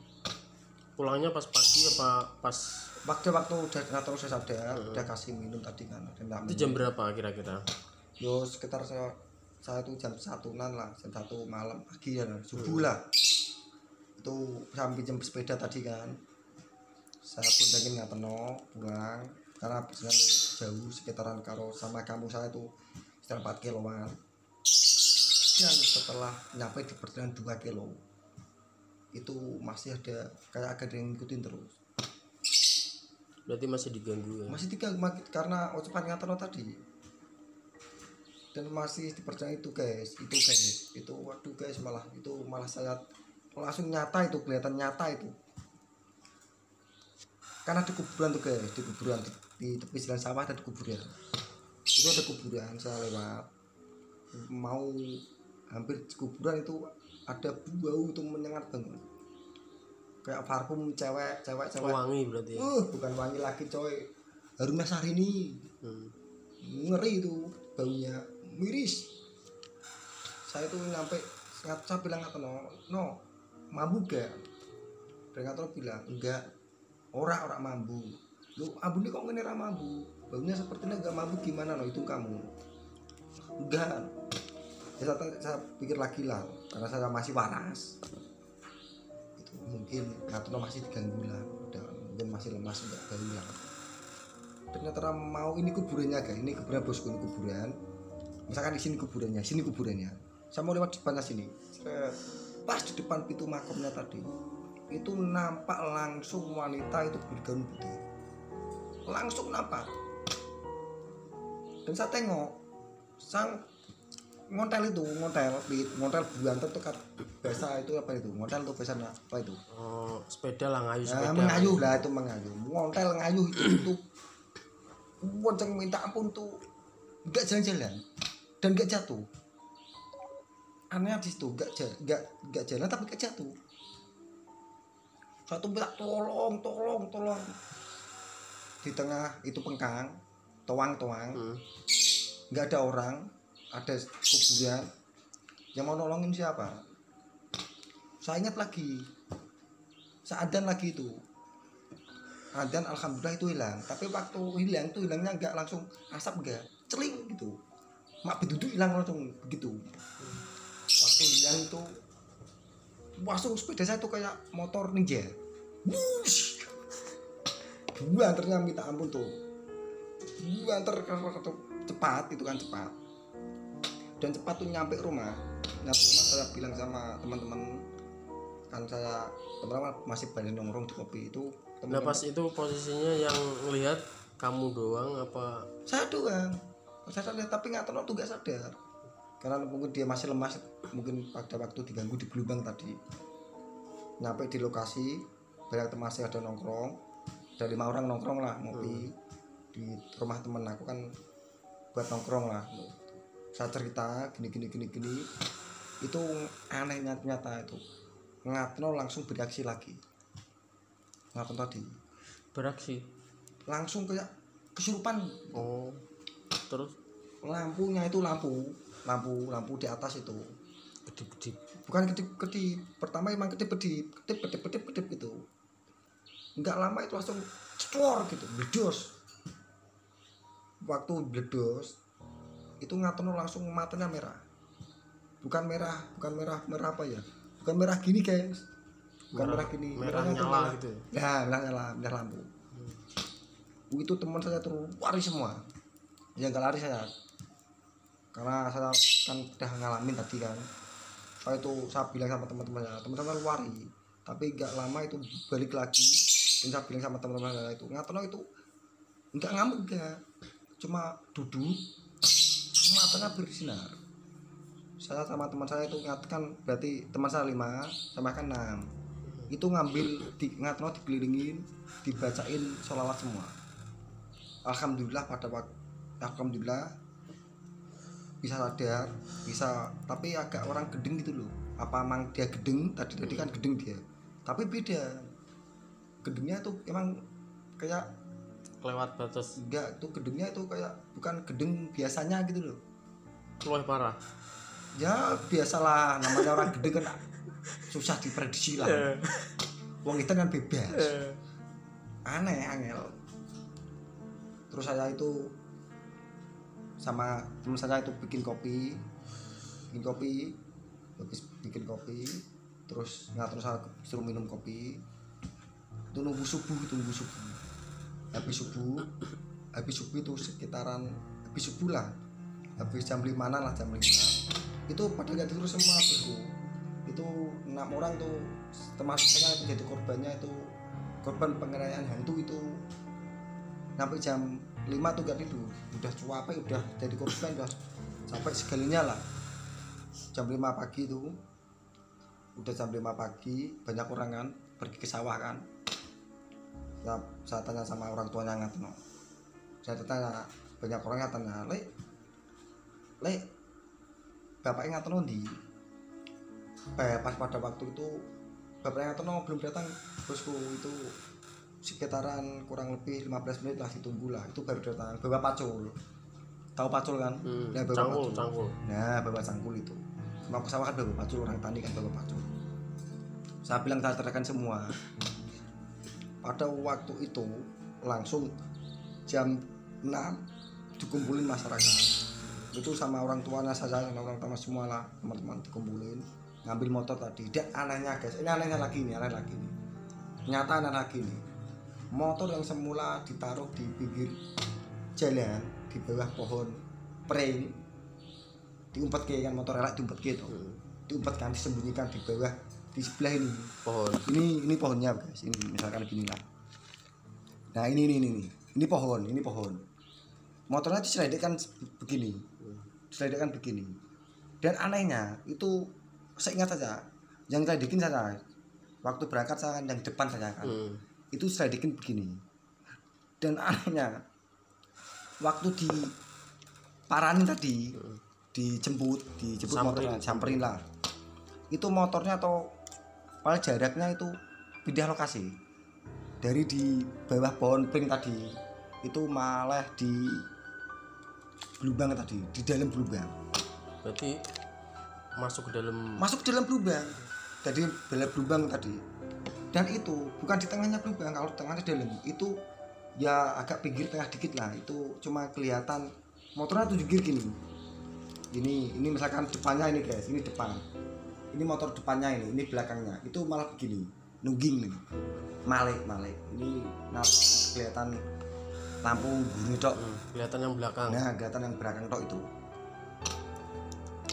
pulangnya pas pagi apa pas? Waktu waktu udah nggak terus saya sadar udah kasih minum tadi kan itu jam berapa kira-kira? Yo sekitar saya saya tuh jam satuan lah jam satu malam pagi ya subuh lah. Itu saya pinjam sepeda tadi kan. Saya pun pengen nggak penuh pulang karena perjalanan jauh sekitaran karo sama kampung saya itu sekitar 4 kiloan dan setelah nyampe di perjalanan 2 kilo itu masih ada kayak ada yang ngikutin terus. Berarti masih diganggu ya? Masih mak- karena ucapan ngatono tadi. Dan masih di perjalanan itu guys itu guys itu waduh guys malah itu malah saya langsung nyata itu kelihatan nyata itu. Karena di kuburan tuh guys di kuburan di, tepi jalan sawah ada kuburan itu ada kuburan saya lewat mau hampir di kuburan itu ada bau itu menyengat banget kayak parfum cewek cewek cewek wangi berarti ya Uh, bukan wangi lagi coy. Harumnya Syahrini. Hmm. Ngeri itu baunya miris. Saya tuh nyampe ngat saya bilang apa no, no mabuk gak? Dan Ngatono bilang enggak. Ora ora mambu. Lu abu ini kok ngene ra mambu? Baunya sepertinya enggak mabuk gimana? No itu kamu? Enggak. Ya, saya, saya pikir lagi lah karena saya masih waras itu mungkin Ngatono masih diganggu lah udah mungkin masih lemas enggak bau lah. Ternyata mau ini kuburannya guys. Ini kuburan bosku ini kuburan. Misalkan di sini kuburannya sini kuburannya. Saya mau lewat depannya sini. Pas di depan pintu makamnya tadi itu nampak langsung wanita itu bergaun putih langsung nampak dan saya tengok sang ngontel itu ngontel pit ngontel buanten tuh kan bahasa itu apa itu? Ngontel tuh bahasa apa itu? Oh, sepeda lah ngayu nah, sepeda. mengayuh lah itu mengayuh ngontel ngayuh itu itu. Bonceng minta ampun tuh nggak jalan-jalan dan nggak jatuh. Aneh di situ nggak nggak nggak jalan tapi nggak jatuh. Satu minta tolong tolong tolong di tengah itu pengkang toang toang Hmm. nggak ada orang ada kuburan. Yang mau nolongin siapa? Saya ingat lagi seadan lagi itu. Adan alhamdulillah itu hilang. Tapi waktu hilang itu hilangnya nggak langsung asap enggak celing gitu. Mak beduduk hilang langsung begitu. Waktu hilang itu langsung sepeda saya tuh kayak motor ninja. Wush. Dua antarnya minta ampun tuh. Dua antar cepat itu kan cepat. Dan cepat tuh nyampe rumah. Nyampe rumah saya bilang sama teman-teman kan saya teman-teman masih banyak nongkrong di kopi itu. Nah teman-teman pas itu posisinya yang lihat kamu doang apa? Saya doang saya lihat tapi nggak tahu tuh nggak sadar. Karena mungkin dia masih lemas mungkin pada waktu diganggu di Blubang tadi. Nyampe di lokasi banyak teman masih ada nongkrong ada lima orang nongkrong lah ngopi di rumah temen aku kan buat nongkrong lah. Saya cerita gini gini gini gini. Itu anehnya ternyata itu. Ngatno langsung bereaksi lagi. Ngatno tadi. Beraksi langsung kayak kesurupan. Oh. Terus? Lampunya itu lampu lampu lampu di atas itu. Kedip-kedip. Bukan kedip kedip pertama emang kedip kedip kedip kedip kedip kedip gitu nggak lama itu langsung cekor gitu bledos. Waktu bledos itu ngatono langsung matanya merah. Bukan merah bukan merah merah apa ya? Bukan merah gini guys bukan merah, gini. merah Merahnya nyala merah- gitu ya? Merah nyala merah lampu. Itu teman saya tuh lari semua. Yang nggak lari saya. Karena saya kan udah ngalamin tadi kan. Saya itu saya bilang sama teman-teman saya teman-teman lari tapi nggak lama itu balik lagi dan saya bilang sama teman-teman itu. Ngatono itu nggak ngamuk nggak cuma duduk matanya bersinar. Saya sama teman saya itu ngatakan berarti teman saya lima sama kan enam. Itu ngambil di ngatono dikelilingin dibacain sholawat semua. Alhamdulillah pada waktu alhamdulillah bisa sadar bisa tapi agak orang gedeng gitu loh. Apa emang dia gedeng? Tadi tadi kan gedeng dia tapi beda. Gedengnya tuh emang kayak lewat batas. Enggak tuh gedengnya itu kayak bukan gedeng biasanya gitu loh. Luwih parah. Ya biasalah. Namanya orang gedeng kan susah diprediksi lah. Wong itu kan bebas. Aneh angel. Terus saya itu sama teman saya itu bikin kopi. Bikin kopi. Habis bikin kopi terus ngatur saya suruh minum kopi. Itu nunggu subuh itu nunggu subuh. Habis subuh habis subuh itu sekitaran habis subuh lah. Habis jam lima lah jam lima. Itu pada nggak tidur semua bosku itu enam orang tuh termasuk saya menjadi korbannya itu korban penganiayaan hantu itu. Sampai jam 5 tuh gak tidur. Udah cuape udah jadi korban udah sampai segalinya lah. Jam 5 pagi itu udah jam 5 pagi banyak orang kan pergi ke sawah kan. Ya, saya tanya sama orang tuanya ngatno saya tanya banyak orang yang tanya le le bapaknya ngatno di eh, pas pada waktu itu bapaknya ngatno belum datang. Bosku itu sekitaran kurang lebih 15 menit lah ditunggu lah. Itu baru datang bawa pacul. Tahu pacul kan? Hmm. Nah, bawa cangkul pacul. cangkul nah bawa cangkul itu. Mau ke sawah kan bawa pacul orang tani kan bawa pacul saya bilang saya terangkan semua. Pada waktu itu langsung jam 6 dikumpulin masyarakat itu sama orang tuanya saya sama orang tua semua lah teman-teman dikumpulin. Ngambil motor tadi. Dan anehnya guys. Ini anehnya lagi nih aneh lagi nih. Nyata aneh lagi nih. Motor yang semula ditaruh di pinggir jalan di bawah pohon pring diumpet ke kan motor elak diumpet ke itu. Diumpet kan disembunyikan di bawah di sebelah ini. Pohon. Ini ini pohonnya guys. Ini misalkan begini lah. Nah ini ini ini ini. Ini pohon ini pohon. Motornya diselidikkan begini. Diselidikkan begini. Dan anehnya itu saya ingat saja yang selidikin saya waktu berangkat saya kan yang depan saya kan. Hmm. itu selidikin begini. Dan anehnya waktu di paranin tadi dijemput dijemput Samperin. motornya samperin lah. Itu motornya atau paling jaraknya itu pindah lokasi. Dari di bawah pohon pring tadi itu malah di Blubang tadi di dalam Blubang berarti masuk ke dalam masuk ke dalam Blubang jadi dalam Blubang tadi. Dan itu bukan di tengahnya Blubang kalau tengahnya dalam itu ya agak pinggir tengah dikit lah. Itu cuma kelihatan motornya tujuh gear gini. Ini ini misalkan depannya ini guys. Ini depan ini motor depannya ini ini belakangnya. Itu malah begini nungging nih malik malik ini nah, kelihatan lampu bunyi dok Hmm, kelihatan yang belakang. Nah kelihatan yang belakang tok itu.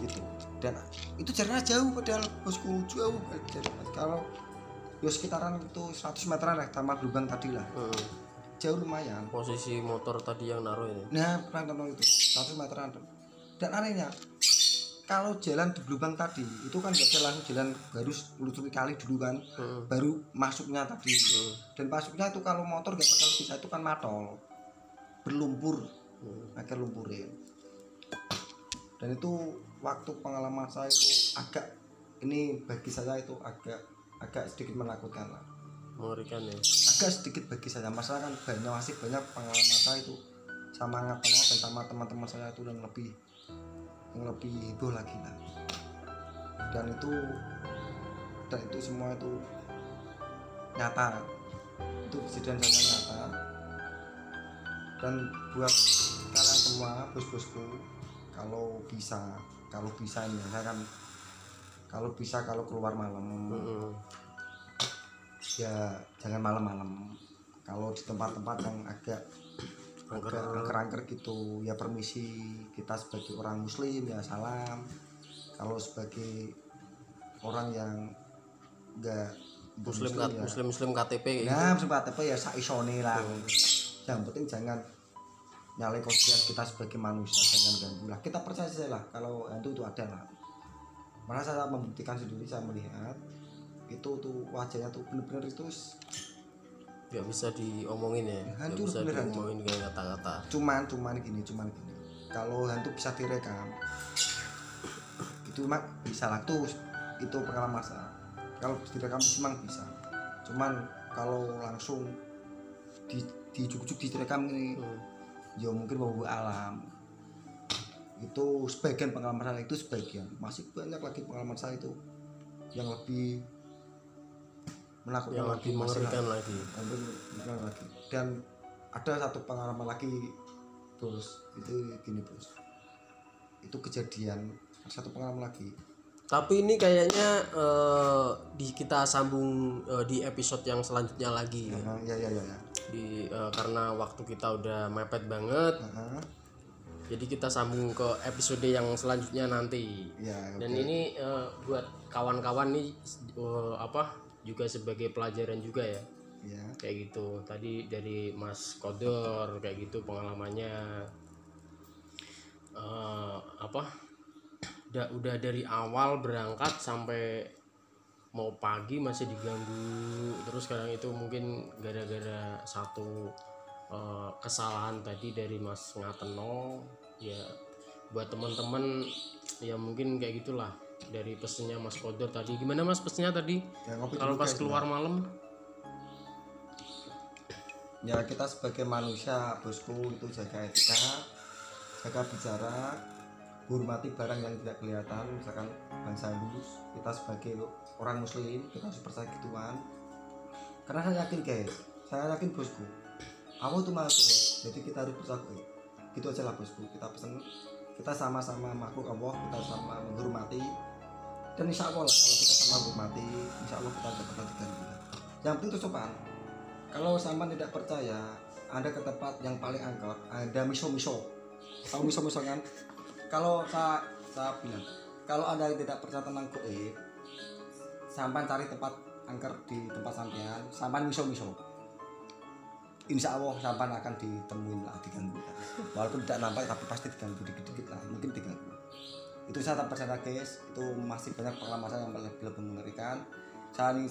Itu. Dan itu jaraknya jauh padahal bosku jauh kalau ya sekitaran itu 100 meteran lah sama lubang tadi lah. Hmm. jauh lumayan. Posisi motor tadi yang naruh ini. Nah pernah itu. 100 meteran. Dan anehnya kalau jalan di lubang tadi itu kan gak ada langsung jalan harus melusuri kali dulu kan Hmm. baru masuknya tadi. Hmm. dan masuknya itu kalau motor gak bakal bisa itu kan matol. Berlumpur. Hmm. agak lumpurin dan itu waktu pengalaman saya itu agak ini bagi saya itu agak agak sedikit menakutkan lah. Mengerikan ya? Agak sedikit bagi saya. Masalah kan banyak masih banyak pengalaman saya itu sama ngatan dan sama teman-teman saya itu yang lebih lebih heboh lagi lah dan itu dan itu semua itu nyata. Itu kejadian saya nyata. Dan buat kalian semua bos-bosku kalau bisa kalau bisa ini saya kan? Kalau bisa kalau keluar malam Hmm. ya jangan malam-malam. Kalau di tempat-tempat yang agak Angker. agak angker-angker gitu ya permisi kita sebagai orang muslim ya salam kalau sebagai orang yang enggak muslim ya. muslim muslim KTP kayak gitu. nah muslim KTP ya saisone lah yang penting jangan nyalai kodrat kita sebagai manusia jangan ganggu lah kita percaya saja lah kalau hantu itu ada lah malah saya membuktikan sendiri saya melihat itu tuh wajahnya tuh bener-bener itu nggak bisa diomongin ya. Nggak bisa bener diomongin kayak kata-kata. Cuman cuman gini cuman gini. Kalau hantu bisa direkam itu mak bisa lah tuh. Itu pengalaman saya kalau direkam memang bisa. Cuman kalau langsung di di juk direkam ini Hmm. ya mungkin bawa alam. Itu sebagian pengalaman saya itu sebagian. Masih banyak lagi pengalaman saya itu yang lebih menakutkan yang lagi mengerikan lagi. bilang lagi. Dan ada satu pengalaman lagi bos. Itu gini bos. Itu kejadian satu pengalaman lagi. Tapi ini kayaknya eh, di kita sambung eh, di episode yang selanjutnya lagi. Ya. Nah, ya ya ya ya. Di eh, karena waktu kita udah mepet banget. Nah, jadi kita sambung ke episode yang selanjutnya nanti. Ya dan oke. ini eh, buat kawan-kawan nih eh, apa juga sebagai pelajaran juga ya. Ya kayak gitu. Tadi dari Mas Kodor kayak gitu pengalamannya. Eh, apa? Udah udah dari awal berangkat sampai mau pagi masih diganggu. Terus sekarang itu mungkin gara-gara satu eh, kesalahan tadi dari Mas Ngateno ya buat teman-teman ya mungkin kayak gitulah dari pesennya Mas Kodor tadi. Gimana Mas pesennya tadi? Ya kalau pas keluar malam? Ya kita sebagai manusia bosku itu jaga etika jaga bicara hormati barang yang tidak kelihatan misalkan bangsa halus kita sebagai orang muslim kita harus percaya gituan. Karena saya yakin guys saya yakin bosku Allah itu kuat jadi kita harus percaya kuat. gitu aja lah bosku. Kita pesen kita sama-sama makhluk Allah kita sama menghormati dan insya Allah lah kalau kita sama menghormati insya Allah kita dapat kebaikan yang penting sopan. Kalau sampan tidak percaya anda ke tempat yang paling angker ada miso-miso. Tahu miso-miso kan? Kalau saya, saya bilang kalau anda tidak percaya tentang goib sampan cari tempat angker di tempat sampean sampan miso-miso. Insya Allah sampan akan ditemuin lah diganggu walaupun tidak nampak tapi pasti diganggu dikit-dikit lah. Mungkin diganggu itu saya tak percaya guys itu masih banyak pengalaman saya yang lebih, mengerikan. Saya ini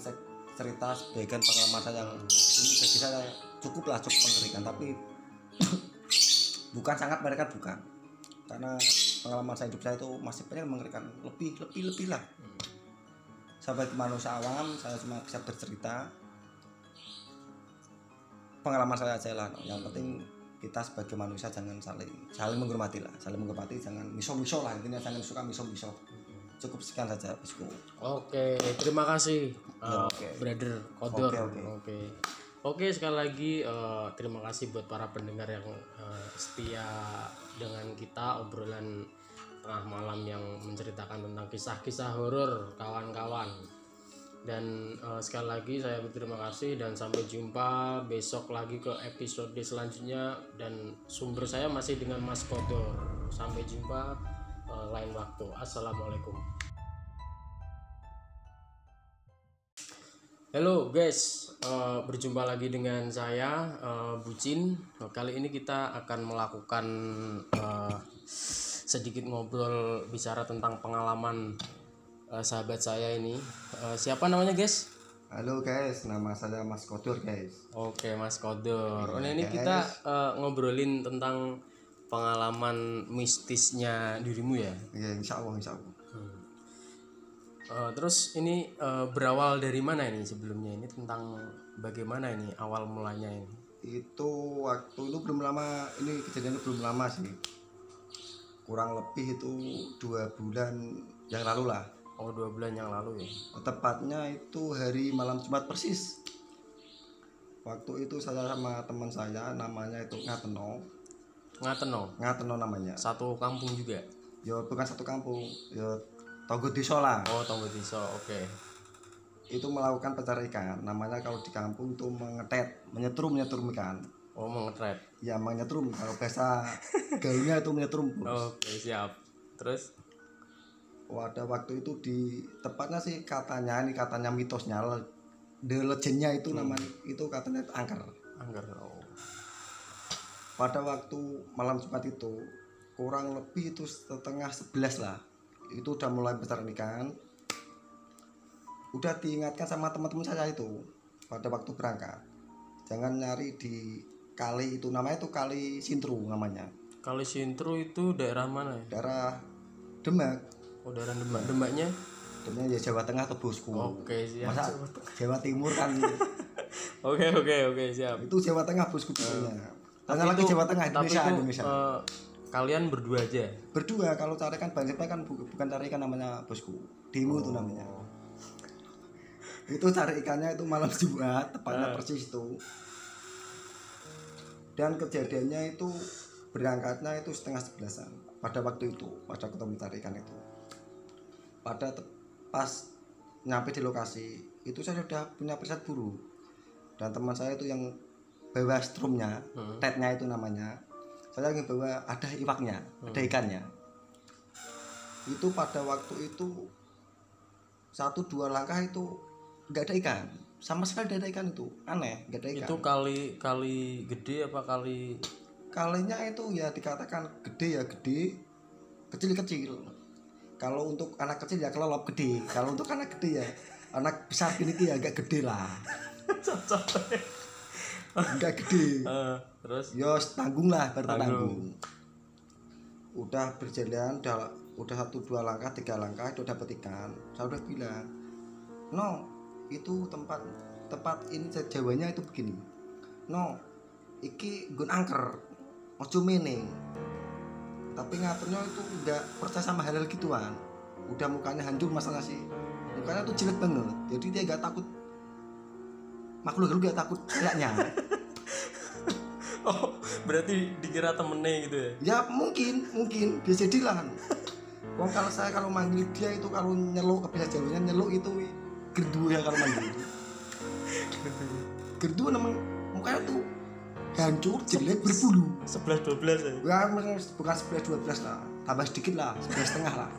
cerita sebagian pengalaman saya yang ini bagi saya cukup lah cukup mengerikan tapi bukan sangat mengerikan bukan. Karena pengalaman saya hidup saya itu masih banyak mengerikan lebih lebih lebih lah. Sebagai manusia awam saya cuma bisa bercerita. Pengalaman saya aja lah yang penting kita sebagai manusia jangan saling saling menghormati lah saling menghormati jangan miso miso lah intinya jangan suka miso miso cukup sekian saja bosku Oke, terima kasih, uh, Ya, oke. brother Kodor. Oke, Oke, oke. oke. sekali lagi uh, terima kasih buat para pendengar yang uh, setia dengan kita obrolan tengah malam yang menceritakan tentang kisah-kisah horor kawan-kawan. Dan uh, sekali lagi saya berterima kasih dan sampai jumpa besok lagi ke episode selanjutnya dan sumber saya masih dengan Mas Kodor. Sampai jumpa uh, lain waktu. Assalamualaikum. Halo guys, eh, berjumpa lagi dengan saya eh, Bucin. Kali ini kita akan melakukan eh, sedikit ngobrol bicara tentang pengalaman eh, sahabat saya ini. Eh, siapa namanya guys? halo guys nama saya Mas Kodur guys Oke Mas. Oh, Iya, ini guys. kita eh, ngobrolin tentang pengalaman mistisnya dirimu ya. ya insya Allah insya Allah Eh, terus ini eh, berawal dari mana ini sebelumnya? Ini tentang bagaimana ini awal mulanya ini? itu waktu itu belum lama ini kejadiannya belum lama sih kurang lebih itu dua bulan yang lalu lah Oh dua bulan yang lalu ya. tepatnya itu hari malam Jumat persis waktu itu saya sama teman saya namanya itu Ngateno Ngateno, Ngateno namanya satu kampung juga. ya bukan satu kampung ya Togo Desa lah Oh Tonggo Desa, oke. itu melakukan pencarian ikan namanya kalau di kampung itu mengetet menyetrum menyetrum ikan Oh mengetret. ya menyetrum kalau bahasa gaulnya itu menyetrum. Oke siap. Terus? Pada waktu itu di tepatnya sih katanya ini katanya mitosnya the legendnya itu namanya itu katanya angker Angger. Oh. pada waktu malam Jumat itu kurang lebih itu setengah sebelas lah itu udah mulai besar ikan udah diingatkan sama teman-teman saya itu pada waktu berangkat jangan nyari di kali itu namanya itu kali Sintru namanya Kali Sintru itu daerah mana ya? daerah Demak Oh daerah Demak. Demaknya? Demak ya Jawa Tengah atau bosku Oke siap. masa Jawa Timur kan Oke oke oke siap. itu Jawa Tengah bosku pokoknya Tapi Tanya lagi Jawa Tengah tapi Indonesia itu, Indonesia eh, kalian berdua aja. berdua kalau carikan bangsipnya kan bu- bukan cari ikan namanya bosku Dimu itu namanya itu cari ikannya itu malam Jumat tepatnya persis itu dan kejadiannya itu berangkatnya itu setengah sebelasan pada waktu itu pada ketemu cari ikan itu pada pas nyampe di lokasi itu saya sudah punya preset buru. Dan teman saya itu yang bawa strumnya Hmm. tetnya itu namanya. Saya ingin bawa ada iwaknya ada ikannya. Itu pada waktu itu satu dua langkah itu nggak ada ikan. Sama sekali tidak ada ikan itu. Aneh nggak ada ikan. Itu kali kali gede apa kali? kalinya itu ya dikatakan gede ya gede kecil kecil kalau untuk anak kecil ya kelelop gede kalau untuk anak gede ya anak besar gini ya agak gede lah nggak gede Eh, terus? Yo tanggung lah baru Tanggung. tanggung. Udah berjalan udah udah satu dua langkah tiga langkah itu dapat ikan. Saya udah bilang, no itu tempat tempat ini jawanya itu begini. No, iki gun angker, ojo mening. Tapi ngaturnya itu nggak percaya sama hal-hal gituan. Udah mukanya hancur masalah sih. Mukanya tuh jelek banget. Jadi dia nggak takut makhluk halus nggak takut kayaknya. Oh berarti dikira temennya gitu ya? ya mungkin mungkin bisa jadi lah Wong kalau saya kalau manggil dia itu kalau nyeluk kebiasa jawanya nyeluk itu gerdu ya kalau manggil gerdu namanya mukanya tuh hancur jelek berbulu. Sebelas dua belas ya? ya bukan sebelas dua belas lah. Tambah sedikit lah sebelas setengah lah.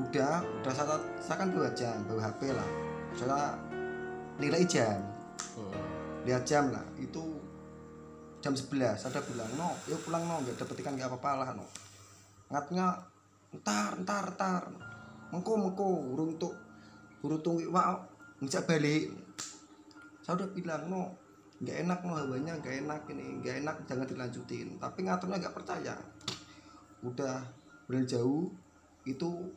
Udah udah saya, saya kan bawa jam bawa HP lah. Saya nilai jam. Hmm. lihat jam lah. Itu jam 11 ada bilang no. Yuk pulang no. Nggak dapet ikan nggak apa-apa lah no. Ngatnya entar entar entar mengko mengko urung tuh urung tuh wah bisa balik saya udah bilang no nggak enak no hawanya nggak enak ini nggak enak jangan dilanjutin. Tapi ngaturnya nggak percaya. Udah berjalan jauh itu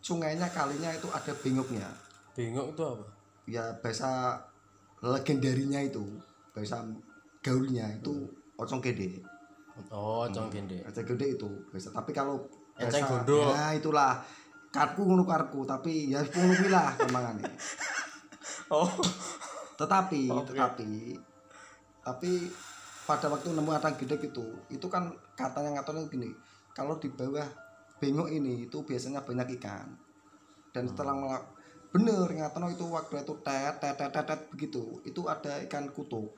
sungainya kalinya itu ada bengoknya. Bengok itu apa? Ya bahasa legendarinya itu bahasa gaulnya itu ocong gede. Oh cong gede. Ocong gede itu bahasa tapi kalau bahasa gondok. ya itulah. Karku ngono karku tapi ya ngono lah kembangannya oh tetapi Oke. tetapi tapi pada waktu nemu ada gede itu itu kan katanya ngaturnya gini kalau di bawah bengok ini itu biasanya banyak ikan. Dan setelah melak bener ngatono itu waktu itu tet tet tet tet, tet, begitu itu ada ikan kutuk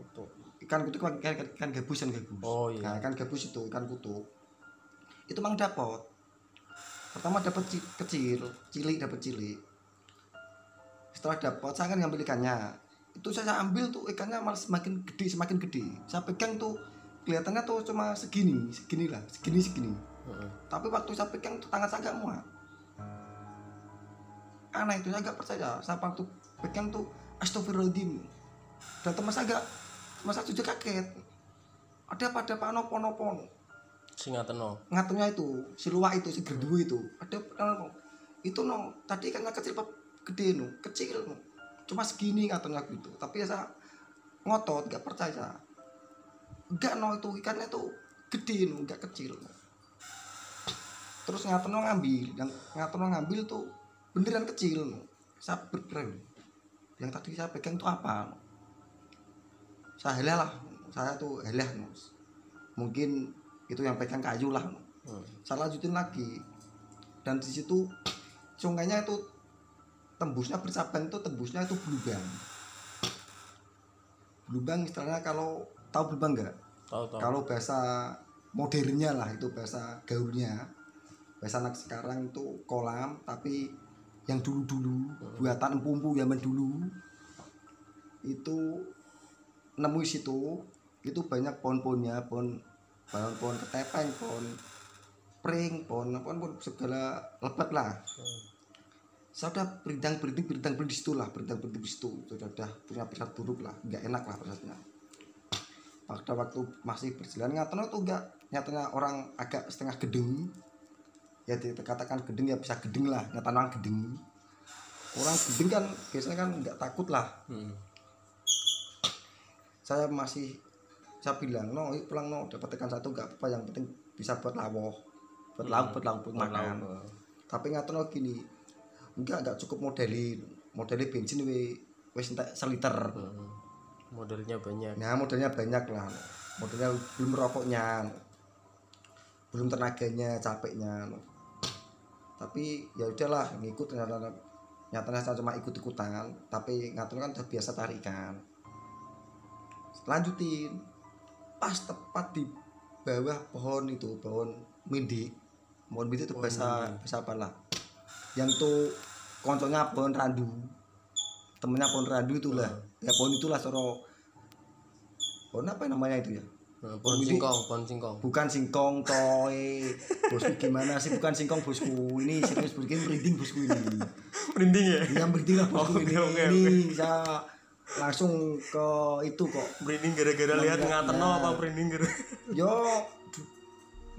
itu ikan kutuk kan ikan, ikan gabus kan gabus. Oh, iya. nah, ikan gabus itu ikan kutuk itu mang dapat pertama dapat ci- kecil cilik dapat cilik setelah dapat saya kan ngambil ikannya. Itu saya ambil tuh ikannya malah semakin gede semakin gede. Saya pegang tuh kelihatannya tuh cuma segini segini lah segini segini. Heeh. tapi waktu saya pegang tuh tangan saya agak muat aneh itu saya agak percaya. Saya waktu pegang tuh astagfirullahaladzim dan teman saya agak teman saya juga kaget. Ada apa ada apa? Nopo nopo sing ngateno ngaturnya itu si luwak itu si gerdu itu. Ada itu no? Tadi ikannya kecil gede no kecil no cuma segini ngaturnya gitu tapi ya saya ngotot gak percaya enggak no itu ikannya tuh gede no enggak kecil no. terus ngaturnya ngambil dan ngaturnya ngambil tuh beneran kecil no saya berkeren yang tadi saya pegang tuh apa no? saya helah lah saya tuh helah no. mungkin itu yang pegang kayu lah no Hmm. saya lanjutin lagi dan di situ sungainya itu tembusnya bercabang itu tembusnya itu belubang belubang istilahnya kalau tahu belubang nggak? Tahu tahu. Kalau bahasa modernnya lah itu bahasa gaulnya. Bahasa anak sekarang itu kolam tapi yang dulu-dulu buatan empu-empu zaman dulu itu nemu di situ itu banyak pohon-pohonnya pohon pohon pohon ketepeng pohon pring pohon apa pun segala lebat lah berindang berinding berindang berinding di situ lah berindang berinding di situ. Sudah udah punya persat buruk lah nggak enak lah persatnya pada waktu masih berjalan nyatanya tuh enggak nyatanya orang agak setengah gedeng. Ya dikatakan gedeng ya bisa gedeng lah nyatanya orang gedeng. Orang gedeng kan biasanya kan nggak takut lah. Hmm. saya masih saya bilang no yuk pulang no dapat ikan satu nggak apa yang penting bisa buat lawuh buat lauk buat lauk buat makan. Lauk, tapi ngatono gini enggak enggak cukup modelin modelin bensin we wis entek seliter. Hmm. modelnya banyak. Nah modelnya banyak lah. Modelnya belum rokoknya. Belum tenaganya capeknya. Tapi ya udahlah ngikut ternyata nyatanya saya cuma ikut ikutan tapi ngatur kan udah biasa tarikan lanjutin. Pas tepat di bawah pohon itu pohon mindi. Pohon mindi itu bahasa bahasa apa lah yang tuh konconya pohon randu. Temennya pohon randu itulah ya pohon itulah soro pohon apa namanya itu ya? Nah, pohon singkong pohon singkong. Bukan singkong toy. Bosku gimana sih? Bukan singkong bosku. Ini serius bosku. Ini merinding bosku ini. Merinding ya? Yang merinding lah bosku Oke, ini. oke, ini saya langsung ke itu kok. Merinding gara-gara lihat ngateno nah. apa merinding gara yo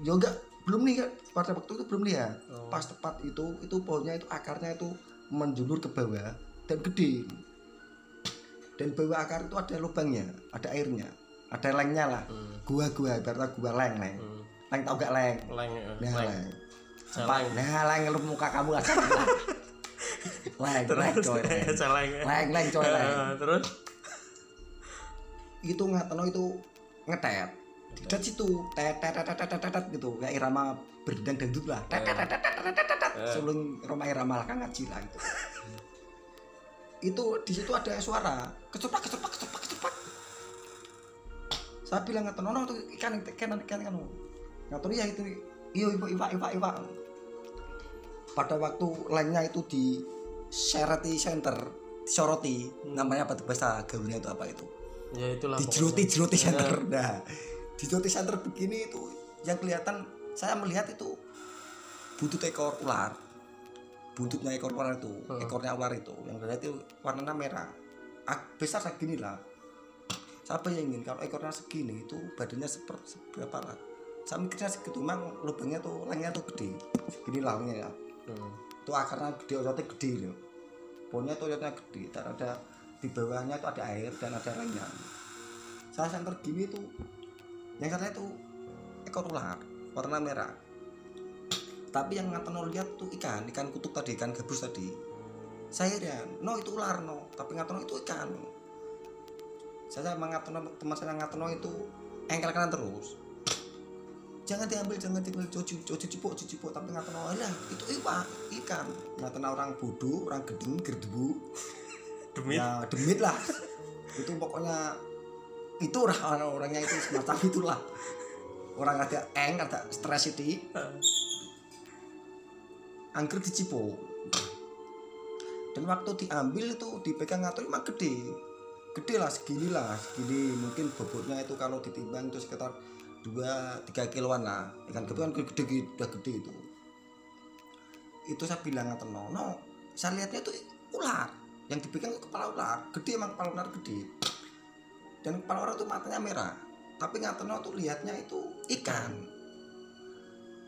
yo enggak belum nih pada waktu itu belum lihat Oh. pas tepat itu itu pohonnya itu akarnya itu menjulur ke bawah dan gede. Dan bawah akar itu ada lubangnya ada airnya ada lengnya lah. Hmm. gua gua ibaratnya gua leng leng. Hmm. leng tau gak leng? Leng ya, nah leng. leng. Nah leng lu muka kamu aja leng leng coy leng. Celeng ya. leng leng coy leng. Eh, terus? Itu ngateno itu ngetet dot situ tet gitu. Kayak irama berdendang dangdut lah. Tet eh. sebelum Roma irama lah kan ngaji lah gitu itu di situ ada suara. Kecepak kecepak kecepak kecepak saya bilang ngatur nono tuh ikan ikan ikan ikan ngatur ya itu iyo iwa iwa iwa iwa. Pada waktu lainnya itu di Serati Center soroti. Hmm. Namanya apa tuh bahasa gaulnya itu apa itu? Ya itulah di jeroti jeroti center. Nah di jeroti center begini itu yang kelihatan saya melihat itu buntut ekor ular. Buntutnya ekor ular itu Hmm. ekornya ular itu yang dari itu warnanya merah. Ak- besar segini lah. Saya bayangin kalau ekornya segini itu badannya seperti seberapa lah. Saya mikirnya segitu memang lubangnya tuh langnya tuh gede. Segini lahnya ya. Hmm. itu akarnya gede ototnya gede loh pohonnya tuh ototnya gede dan ada di bawahnya itu ada air dan ada lainnya saya center gini tuh yang katanya itu ekor ular warna merah. Tapi yang ngatono lihat tuh ikan ikan kutub tadi ikan gabus tadi. Saya heran no itu ular no. Tapi ngatono itu ikan saya emang ngatono teman saya ngatono itu engkel kanan terus. Jangan diambil jangan diambil cuci cuci cipok cuci cipok tapi ngatono lah itu iwa ikan. Ngatono orang bodoh orang gedeng gerdebu. Demit. ya demit lah. Itu pokoknya itu orang orangnya itu semacam itulah. Orang ada eng ada stres itu. Angker dicipo dan waktu diambil itu dipegang ngatur emang gede. Gede lah segini lah segini. Mungkin bobotnya itu kalau ditimbang itu sekitar 2-3 kiloan lah. Ikan gede kan gede, gede udah gede itu. Itu saya bilang ngatur no, no. Saya lihatnya itu ular. Yang dipegang kepala ular. Gede emang kepala ular gede dan kepala ular itu matanya merah. Tapi ngatur no tuh lihatnya itu ikan.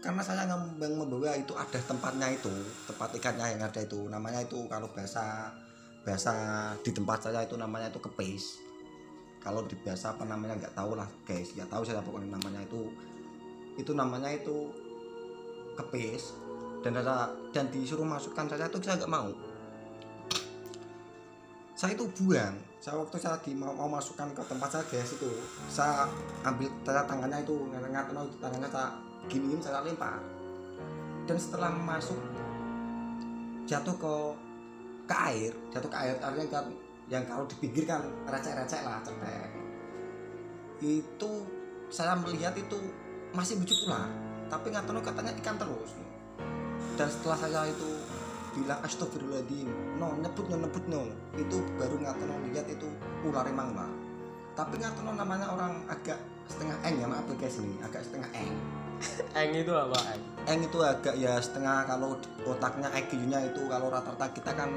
Karena saya ngembang membawa itu ada tempatnya itu tempat ikannya yang ada itu. Namanya itu kalau bahasa bahasa di tempat saya itu namanya itu kepis. Kalau di bahasa apa namanya nggak tahu lah guys. Nggak tahu saya pokoknya namanya itu. Itu namanya itu kepis. Dan ada dan disuruh masukkan saya itu saya nggak mau. Saya itu buang saya waktu saya di, mau, mau masukkan ke tempat saya guys itu saya ambil saya tangannya itu ngat itu tangannya saya giniin saya lempar. Dan setelah masuk jatuh ke ke air jatuh ke air artinya kan yang kalau dipinggirkan recek-recek lah cetek itu saya melihat itu masih wujud ular tapi nggak tahu katanya ikan terus. Dan setelah saya itu bilang astagfirullahaladzim. No nyebut no nyebut no. Itu baru tahu lihat itu ular emang lah tapi tahu namanya orang agak setengah eng ya maaf guys ini? Agak setengah eng. Eng itu apa? Eng. eng itu agak ya setengah kalau otaknya IQ-nya itu kalau rata-rata kita kan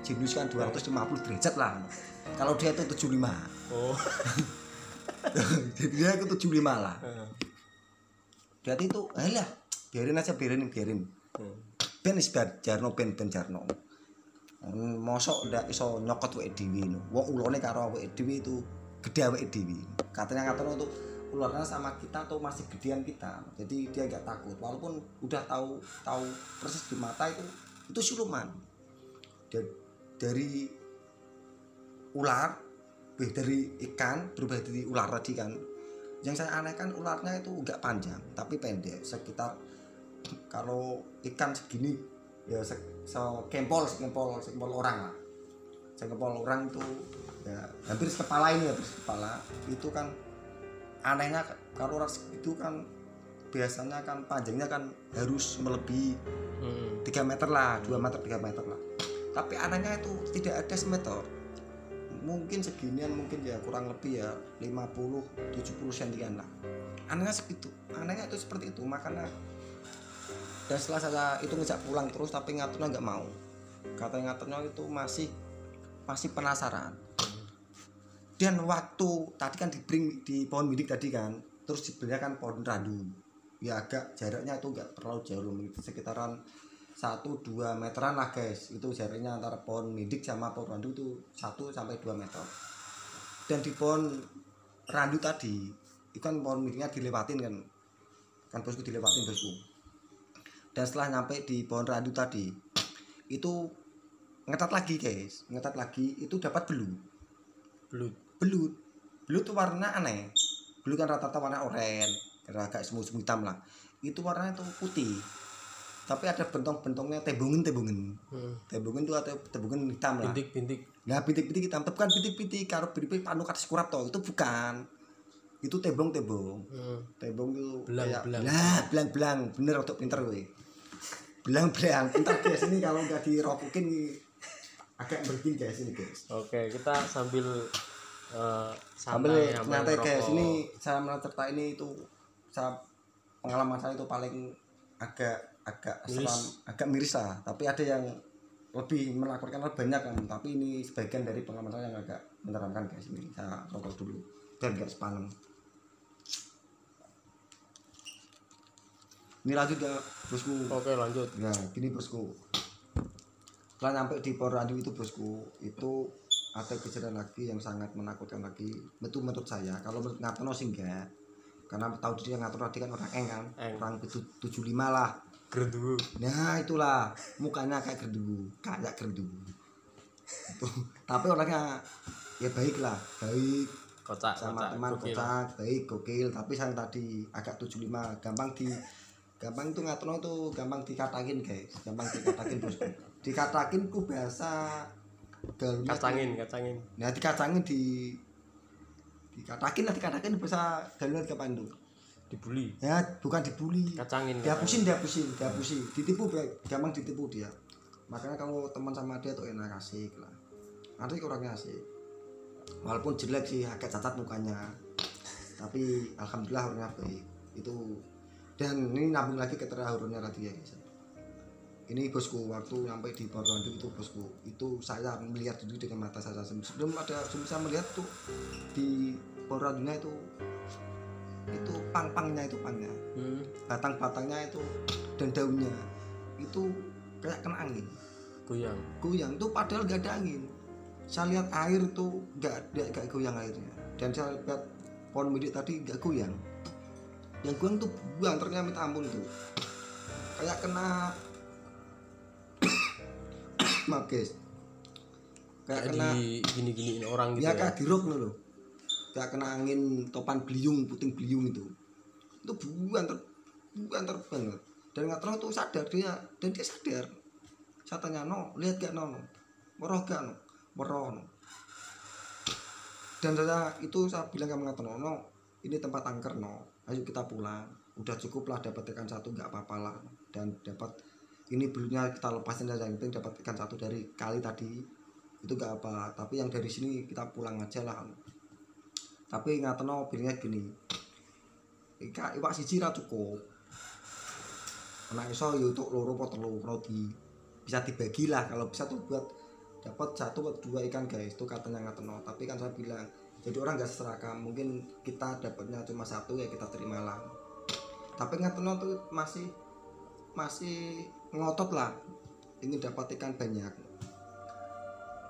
jenius kan 250 derajat lah. Kalau dia itu 75 Oh. jadi dia itu 75 lah. Berarti itu alah biarin aja biarin biarin. Hmm. Ben is bar jarno ben ben jarno Hmm, mosok ndak iso nyokot awake dhewe no. Wong ulone karo awake dhewe itu gede awake dhewe. Katanya katanya itu ularnya sama kita atau masih gedean kita. Jadi dia nggak takut walaupun udah tahu tahu persis di mata itu itu siluman. Da- dari ular eh, dari ikan berubah jadi ular tadi kan. Yang saya aneh kan ularnya itu nggak panjang tapi pendek sekitar kalau ikan segini ya se, se- kempol sekempol sekempol orang lah. Sekempol orang itu ya hampir sekepala ini hampir sekepala. Itu kan anehnya kalau orang segitu kan biasanya kan panjangnya kan harus melebihi Hmm. 3 meter lah 2 meter 3 meter lah. Tapi anehnya itu tidak ada semeter. Mungkin seginian mungkin ya kurang lebih ya 50 70 sentian lah. Anehnya segitu. Anehnya itu seperti itu. Makanya dan setelah saya itu ngejak pulang terus tapi ngaturnya nggak mau. Katanya ngaturnya itu masih masih penasaran. Dan waktu tadi kan di bring di pohon bidik tadi kan terus dibelinya kan pohon randu. Ya agak jaraknya itu nggak terlalu jauh itu sekitaran 1-2 meteran lah guys. Itu jaraknya antara pohon midik sama pohon randu itu 1 sampai 2 meter. Dan di pohon randu tadi itu kan pohon midiknya dilewatin kan. Kan bosku dilewatin bosku dan setelah nyampe di pohon randu tadi itu ngetat lagi guys ngetat lagi itu dapat belut Belut. belut belut tuh warna aneh belut kan rata-rata warna oranye agak semu semu hitam lah itu warnanya tuh putih tapi ada bentong-bentongnya tebungen tebungen Hmm. tebungen tuh atau tebungen hitam lah Bintik-bintik. Nah, bintik-bintik hitam, tapi bukan bintik-bintik karo bintik panu kates kurap toh, itu bukan. Itu tebong-tebong. Hmm. Tebong itu Belang, kayak- belang. Lah, belang-belang. Bener untuk pinter gue. Belang-belang. Pinter guys ini kalau nggak dirokokin agak berkin guys ini guys. Oke, kita sambil eh, Sambil nyantai guys, ini saya mencerita ini itu saya pengalaman saya itu paling agak agak Miris. seram, agak miris lah. Tapi ada yang lebih melaporkan lebih banyak kan. Tapi ini sebagian dari pengalaman saya yang agak menyeramkan guys. Ini saya rokok dulu biar gak sepaneng ini lanjut ya bosku. Oke lanjut. Ya gini bosku. Setelah nyampe di Porandu itu bosku itu ada kejadian lagi yang sangat menakutkan lagi. Itu menurut saya kalau menurut Ngatono sih enggak. Karena tahu dia Ngatono tadi kan orang eng kan? Eng. orang tujuh- 75 lah. Gerdu nah itulah. Mukanya kayak gerdu kayak gerdu tapi orangnya ya baik lah. Baik. Kocak sama kocak. teman gokil. kocak. Baik gokil. Tapi saya tadi agak 75 gampang di gampang itu ngatono itu gampang dikatakin guys. Gampang dikatakin bosku dikatakin ku bahasa gaulnya kacangin kacangin. Nah dikacangin di dikatakin lah dikatakin bahasa gaulnya ke pandu dibully. Ya bukan dibully. Kacangin dihapusin dihapusin dihapusin. Ditipu gampang ditipu dia. Makanya kalau teman sama dia tuh enak asik lah. Nanti orangnya asik. Walaupun jelek sih agak cacat mukanya. Tapi alhamdulillah orangnya baik. Itu dan ini nambung lagi ke terahurnya tadi ya guys ini bosku waktu sampai di Purworejo itu bosku itu saya melihat dulu dengan mata saya sendiri. Sebelum ada sebelum saya melihat tuh di Purworejo itu itu pang-pangnya itu pangnya. Hmm. batang-batangnya itu dan daunnya itu kayak kena angin. Goyang. Goyang. Tuh padahal gak ada angin. Saya lihat air tuh gak ada gak goyang airnya. Dan saya lihat pohon milik tadi gak goyang yang goyang tuh buang ternyata minta ampun tuh. Kayak kena maaf guys. Kayak kayak kena di gini giniin orang gitu ya ya, kayak di rock loh kayak kena angin topan beliung puting beliung itu. Itu buan ter buan ter banget dan nggak tahu tuh sadar dia dan dia sadar. Saya tanya no lihat gak no no? Meroh gak no? Meroh no. Dan saya itu saya bilang ke nggak no no ini tempat angker no ayo kita pulang. Udah cukup lah dapat ikan satu nggak apa-apa lah. Dan dapat ini belunya kita lepasin aja yang penting dapat ikan satu dari kali tadi. Itu gak apa tapi yang dari sini kita pulang aja lah. Tapi ngateno pilihnya gini Ika iwak siji ra cukup. Nek iso ya untuk loro apa telu di bisa dibagi lah. Kalau bisa tuh buat dapat satu atau dua ikan guys. Itu katanya ngateno. Tapi kan saya bilang jadi orang gak serakam mungkin kita dapatnya cuma satu ya kita terima lah tapi ngateno tuh masih masih ngotot lah ini dapat ikan banyak.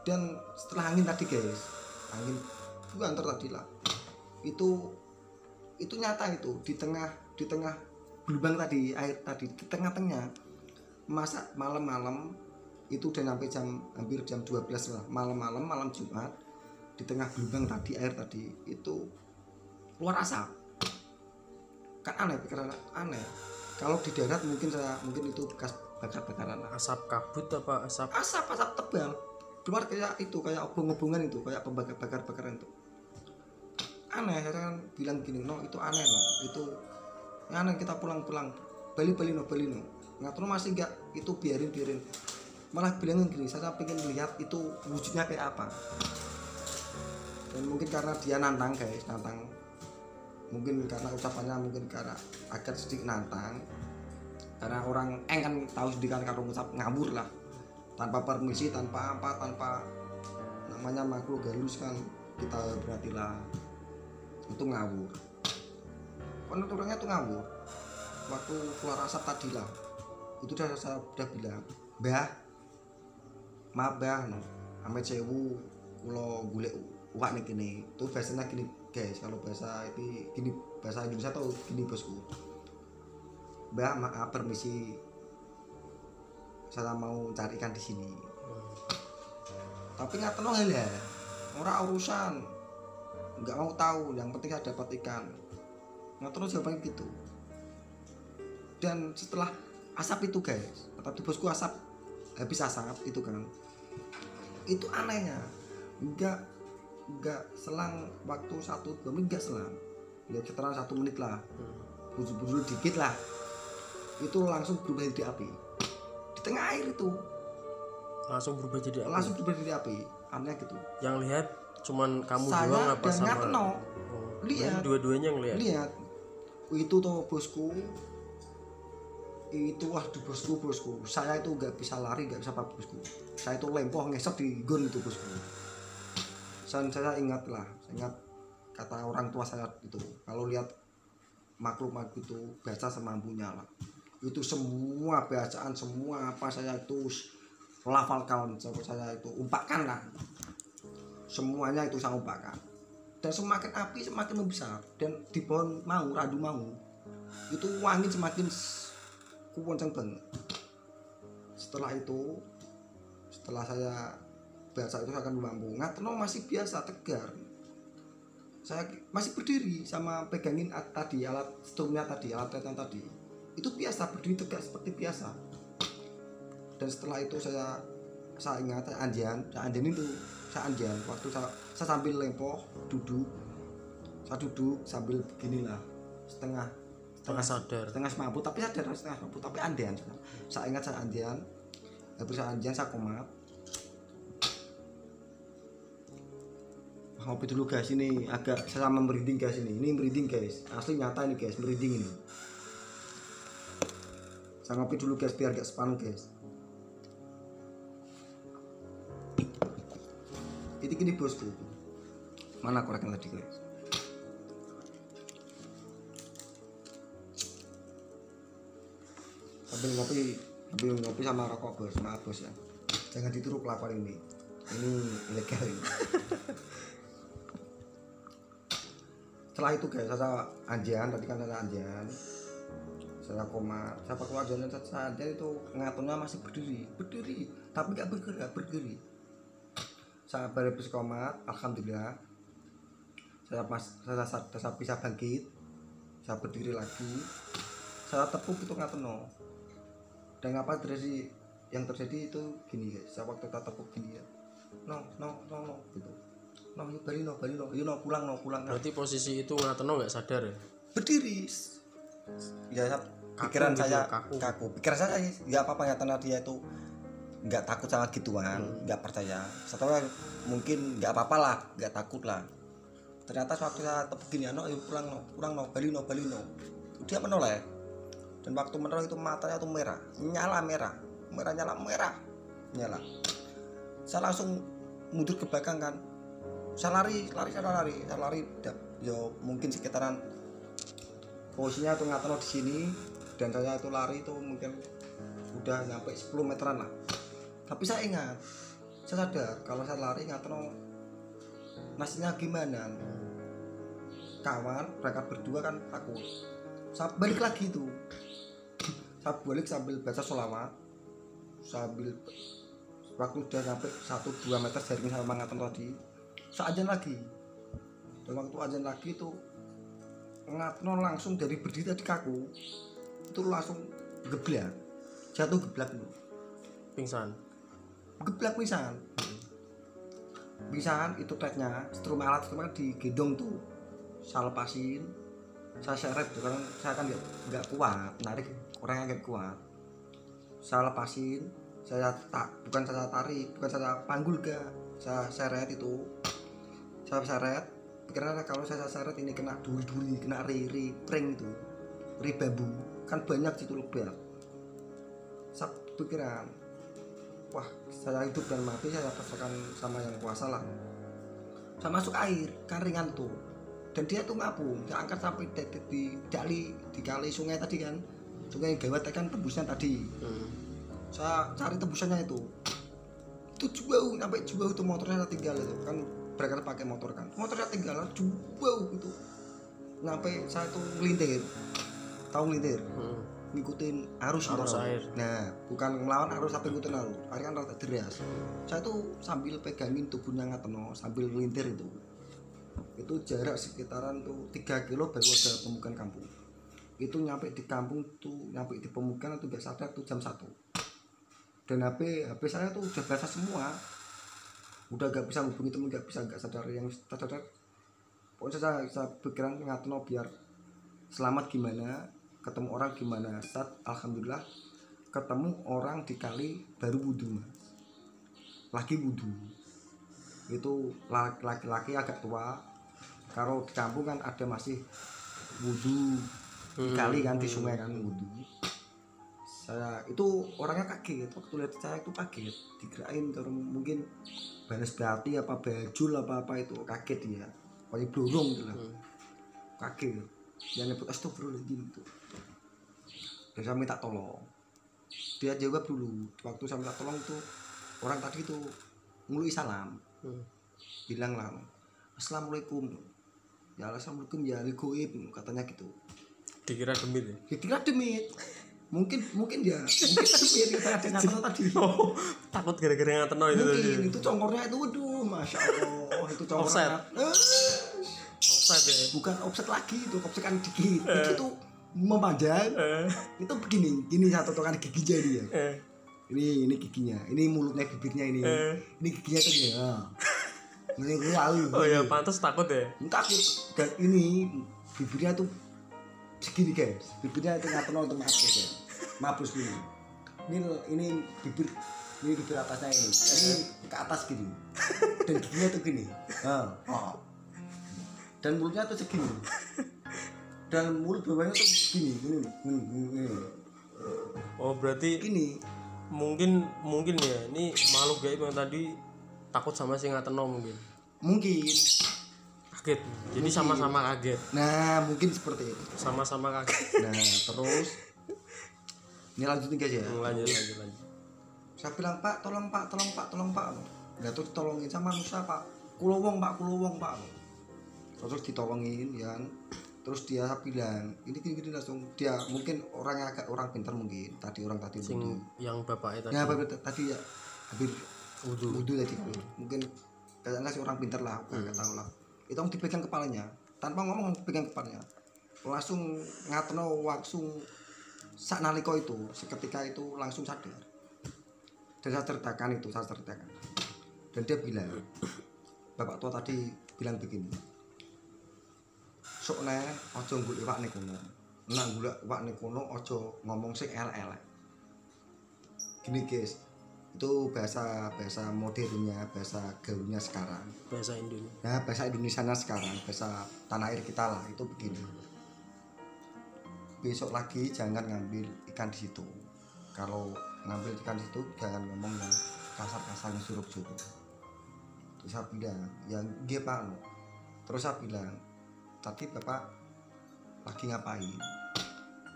Dan setelah angin tadi guys angin bukan tadi lah. Itu itu nyata itu di tengah di tengah gelombang tadi air tadi di tengah-tengah masa malam-malam itu udah sampai jam hampir jam 12 lah. Malam-malam malam Jumat di tengah gelombang tadi air tadi itu keluar asap kan aneh pikiran aneh. Kalau di darat mungkin saya mungkin itu bekas bakar-bakaran asap kabut apa asap? Asap asap tebal. Keluar kayak itu kayak obong-obongan itu kayak pembakar bakar bakaran itu. Aneh saya kan bilang gini no itu aneh no. Itu aneh kita pulang pulang bali bali no bali no. Nggak tahu masih nggak itu biarin biarin. Malah bilangin gini saya pengen lihat itu wujudnya kayak apa dan mungkin karena dia nantang guys nantang. Mungkin karena ucapannya mungkin karena agak sedikit nantang. Karena orang eng kan tahu sendiri kan kalau ngucap ngawur lah. Tanpa permisi tanpa apa tanpa namanya makhluk halus kan kita berartilah itu ngawur. Karena orangnya tuh ngawur. Waktu keluar asap tadi lah. Itu udah saya udah bilang mbah maaf mbah no ame sewu kulo golek uak nih gini tuh biasanya gini guys kalau bahasa itu gini bahasa Indonesia tuh gini bosku. Mbak maaf permisi. Saya mau cari ikan di sini. Tapi nggak tenang ya. Orang urusan. Nggak mau tahu yang penting saya dapat ikan. Nggak terus jawabannya gitu. Dan setelah asap itu guys tapi bosku asap habis asap itu kan itu anehnya. Nggak nggak selang waktu satu dua menit nggak selang. Ya setelah satu menit lah. Bujur-bujur dikit lah. Itu langsung berubah jadi api. Di tengah air itu. Langsung berubah jadi apa langsung berubah jadi api. Aneh gitu. Yang lihat cuman kamu Saya doang apa dan sama Ngatno. Oh, Lihat. dua-duanya yang lihat? Lihat. Itu tuh bosku. Itu waduh bosku bosku. Saya itu nggak bisa lari nggak bisa apa bosku. Saya itu lempoh ngesek di gun itu bosku saya, saya ingat lah saya ingat kata orang tua saya itu kalau lihat makhluk makhluk itu baca semampunya lah. Itu semua bacaan semua apa saya itu lafalkan saya itu umpahkan lah. Semuanya itu saya umpahkan dan semakin api semakin membesar. Dan di pohon mau radu mau itu wangi semakin kuwonceng banget setelah itu setelah saya baca itu akan mampu. Ngatno masih biasa tegar. Saya masih berdiri sama pegangin at- tadi alat strumnya tadi alat tretan tadi. Itu biasa berdiri tegak seperti biasa. Dan setelah itu saya saya ingat saya anjian saya anjian itu saya anjian waktu saya, saya sambil lempoh duduk. Saya duduk sambil beginilah setengah Tengah sadar. setengah semampu tapi sadar setengah semampu tapi andian. Saya ingat saya andian. Habis saya andian saya komat ngopi dulu guys ini agak sama merinding guys ini. Ini merinding guys asli nyata ini guys merinding ini. Saya ngopi dulu guys biar gak sepan guys. Ini gini bosku. Mana koreknya tadi guys? Sambil ngopi sambil ngopi sama rokok bos maaf bos ya. Jangan ditiru kelakuan ini. Ini ilegal ini setelah itu guys saya anjian tadi kan saya anjian saya koma saya pakai anjian saya anjian itu ngaturnya masih berdiri berdiri. Tapi gak bergerak bergerak saya baru komat alhamdulillah. Saya pas saya, saya, saya bisa bangkit saya berdiri lagi. Saya tepuk itu ngaturno dan apa terjadi? Yang terjadi itu gini guys saya waktu tak tepuk gini ya. No no no no gitu no yuk balik no balik no yuk no pulang no pulang. Berarti posisi itu Ngatono nggak sadar ya? berdiri ya saya- pikiran gitu, saya kaku. kaku. pikiran saya ya apa apa karena dia itu nggak takut sama gituan Hmm. nggak percaya setelah mungkin nggak apa-apa lah nggak takut lah ternyata suatu saya tepuk gini no yuk pulang no pulang no balik no balik no dia menoleh dan waktu menoleh itu matanya tuh merah nyala merah merah nyala merah nyala saya langsung mundur ke belakang kan saya lari lari saya lari. Saya lari da- yo mungkin sekitaran posisinya tuh ngatono di sini dan saya itu lari itu mungkin udah nyampe 10 meteran lah. Tapi saya ingat saya sadar kalau saya lari ngatono nasibnya gimana. Kawan mereka berdua kan takut. Saya balik lagi tuh. Saya balik sambil baca sholawat sambil waktu udah sampai 1-2 meter jaring sama ngatan tadi saya ajan lagi. Dan waktu ajan lagi tuh ngatno langsung dari berdiri tadi kaku itu langsung geblak. Jatuh geblak dulu Pingsan. geblak pisan pisan itu tagnya strum alat strum digendong tuh. Saya lepasin saya seret tuh karena saya kan nggak nggak kuat narik orang yang nggak kuat. Saya lepasin saya tak bukan saya tarik bukan saya panggul ke saya seret itu saya seret pikirannya kalau saya seret ini kena duri-duri kena ri-ri pring itu ri bambu kan banyak situ lebat saya pikiran. Wah saya hidup dan mati saya pasrahkan sama yang kuasa lah. Saya masuk air kan ringan tuh. Dan dia tuh ngapung saya angkat sampai di, di, di, di, di kali sungai tadi kan. Sungai gawat kan tembusnya tadi. Hmm. saya cari tembusannya itu. Itu jauh sampai jauh itu motornya tinggal itu kan mereka pakai motor kan motornya tinggal jauh itu sampai saya tuh ngelintir tahu ngelintir Hmm. ngikutin arus Arus gitu. air. Nah, bukan melawan arus tapi ngikutin arus. Air kan rada deras. Saya tuh sambil pegangin tubuhnya ngateno sambil melintir itu. Itu jarak sekitaran tuh 3 kilo baru ada pemukiman kampung. Itu nyampe di kampung tuh nyampe di pemukiman tuh gak sadar tuh jam 1. Dan HP HP saya tuh udah basah semua. Udah gak bisa hubungi temen gak bisa gak sadar yang sadar. Pokoknya saya, saya pikiran ngateno biar selamat gimana ketemu orang gimana. Saat alhamdulillah ketemu orang di kali baru wudhu mas. Lagi wudhu. Itu la- laki-laki agak tua. Kalau di kampung kan ada masih wudhu. Di kali kan di sungai kan wudhu. Saya itu orangnya kaget. Waktu lihat saya itu kaget digerakin terus mungkin balas berarti apa bajul apa apa itu? Kaget dia. Kayak blurung gitu lah. Kaget dia nyebut astagfirullahaladzim itu. Dan saya minta tolong. Dia jawab dulu. Waktu saya minta tolong itu orang tadi itu ngului salam. Hmm. bilang lah assalamualaikum. Ya assalamualaikum ya ali goib. Katanya gitu. Dikira demit ya? Ya kira demit mungkin mungkin dia mungkin demit kita ada tadi. Oh takut gara-gara ngateno itu mungkin itu congkornya itu waduh masya allah itu congkornya Offset. Eh, offside ya. Bukan offset lagi itu offset kan dikit itu memanjang. Eh. Itu begini ini satu tokan giginya dia eh. Ini ini giginya. Ini mulutnya bibirnya ini. Eh. ini giginya tuh dia Ah. ini lalu oh ya pantas takut ya. Takut dan ini bibirnya tuh segini guys. Bibirnya itu maaf guys ya. Mabus ini ini ini bibir ini bibir atasnya ini. Ini ke atas gini. Dan giginya tuh gini. Ah, ah. dan mulutnya tuh segini. Dan mulut bawahnya tuh gini gini gini, gini, oh berarti gini. mungkin mungkin ya ini makhluk gaib yang tadi takut sama si ngateno mungkin? Mungkin. Kaget. Jadi sama-sama kaget. Nah mungkin seperti itu. Sama-sama kaget. Nah terus ini lanjutin guys ya. Lanjut lanjut lanjut. Saya bilang pak tolong pak tolong pak tolong pak. Nggak tuh ditolongin sama manusia pak. Kulowong pak kulowong pak. Terus ditolongin ya. Terus dia bilang ini gini gini langsung dia mungkin orang yang agak orang pintar mungkin tadi orang tadi sing yang bapaknya tadi. Ya apa tadi ya. Hampir wudhu. Wudhu tadi mungkin kayaknya si orang pintar lah aku nggak tahu lah. Itu dipegang kepalanya. Tanpa ngomong dipegang kepalanya. Langsung ngatno langsung sak naliko itu seketika itu langsung sadar. Dan saya ceritakan itu saya ceritakan dan dia bilang bapak tua tadi bilang begini sok ne ojo golek iwak ning kono. Golek iwak ning kono ojo ngomong sing elek-elek. Gini guys. Itu bahasa bahasa modernnya bahasa gaulnya sekarang. Bahasa Indonesia. Nah bahasa Indonesia sekarang bahasa tanah air kita lah itu begini besok lagi jangan ngambil ikan di situ kalau ngambil ikan di situ jangan ngomong yang kasar-kasarnya surup-surup terus saya bilang ya dia pak no." terus saya bilang tadi bapak lagi ngapain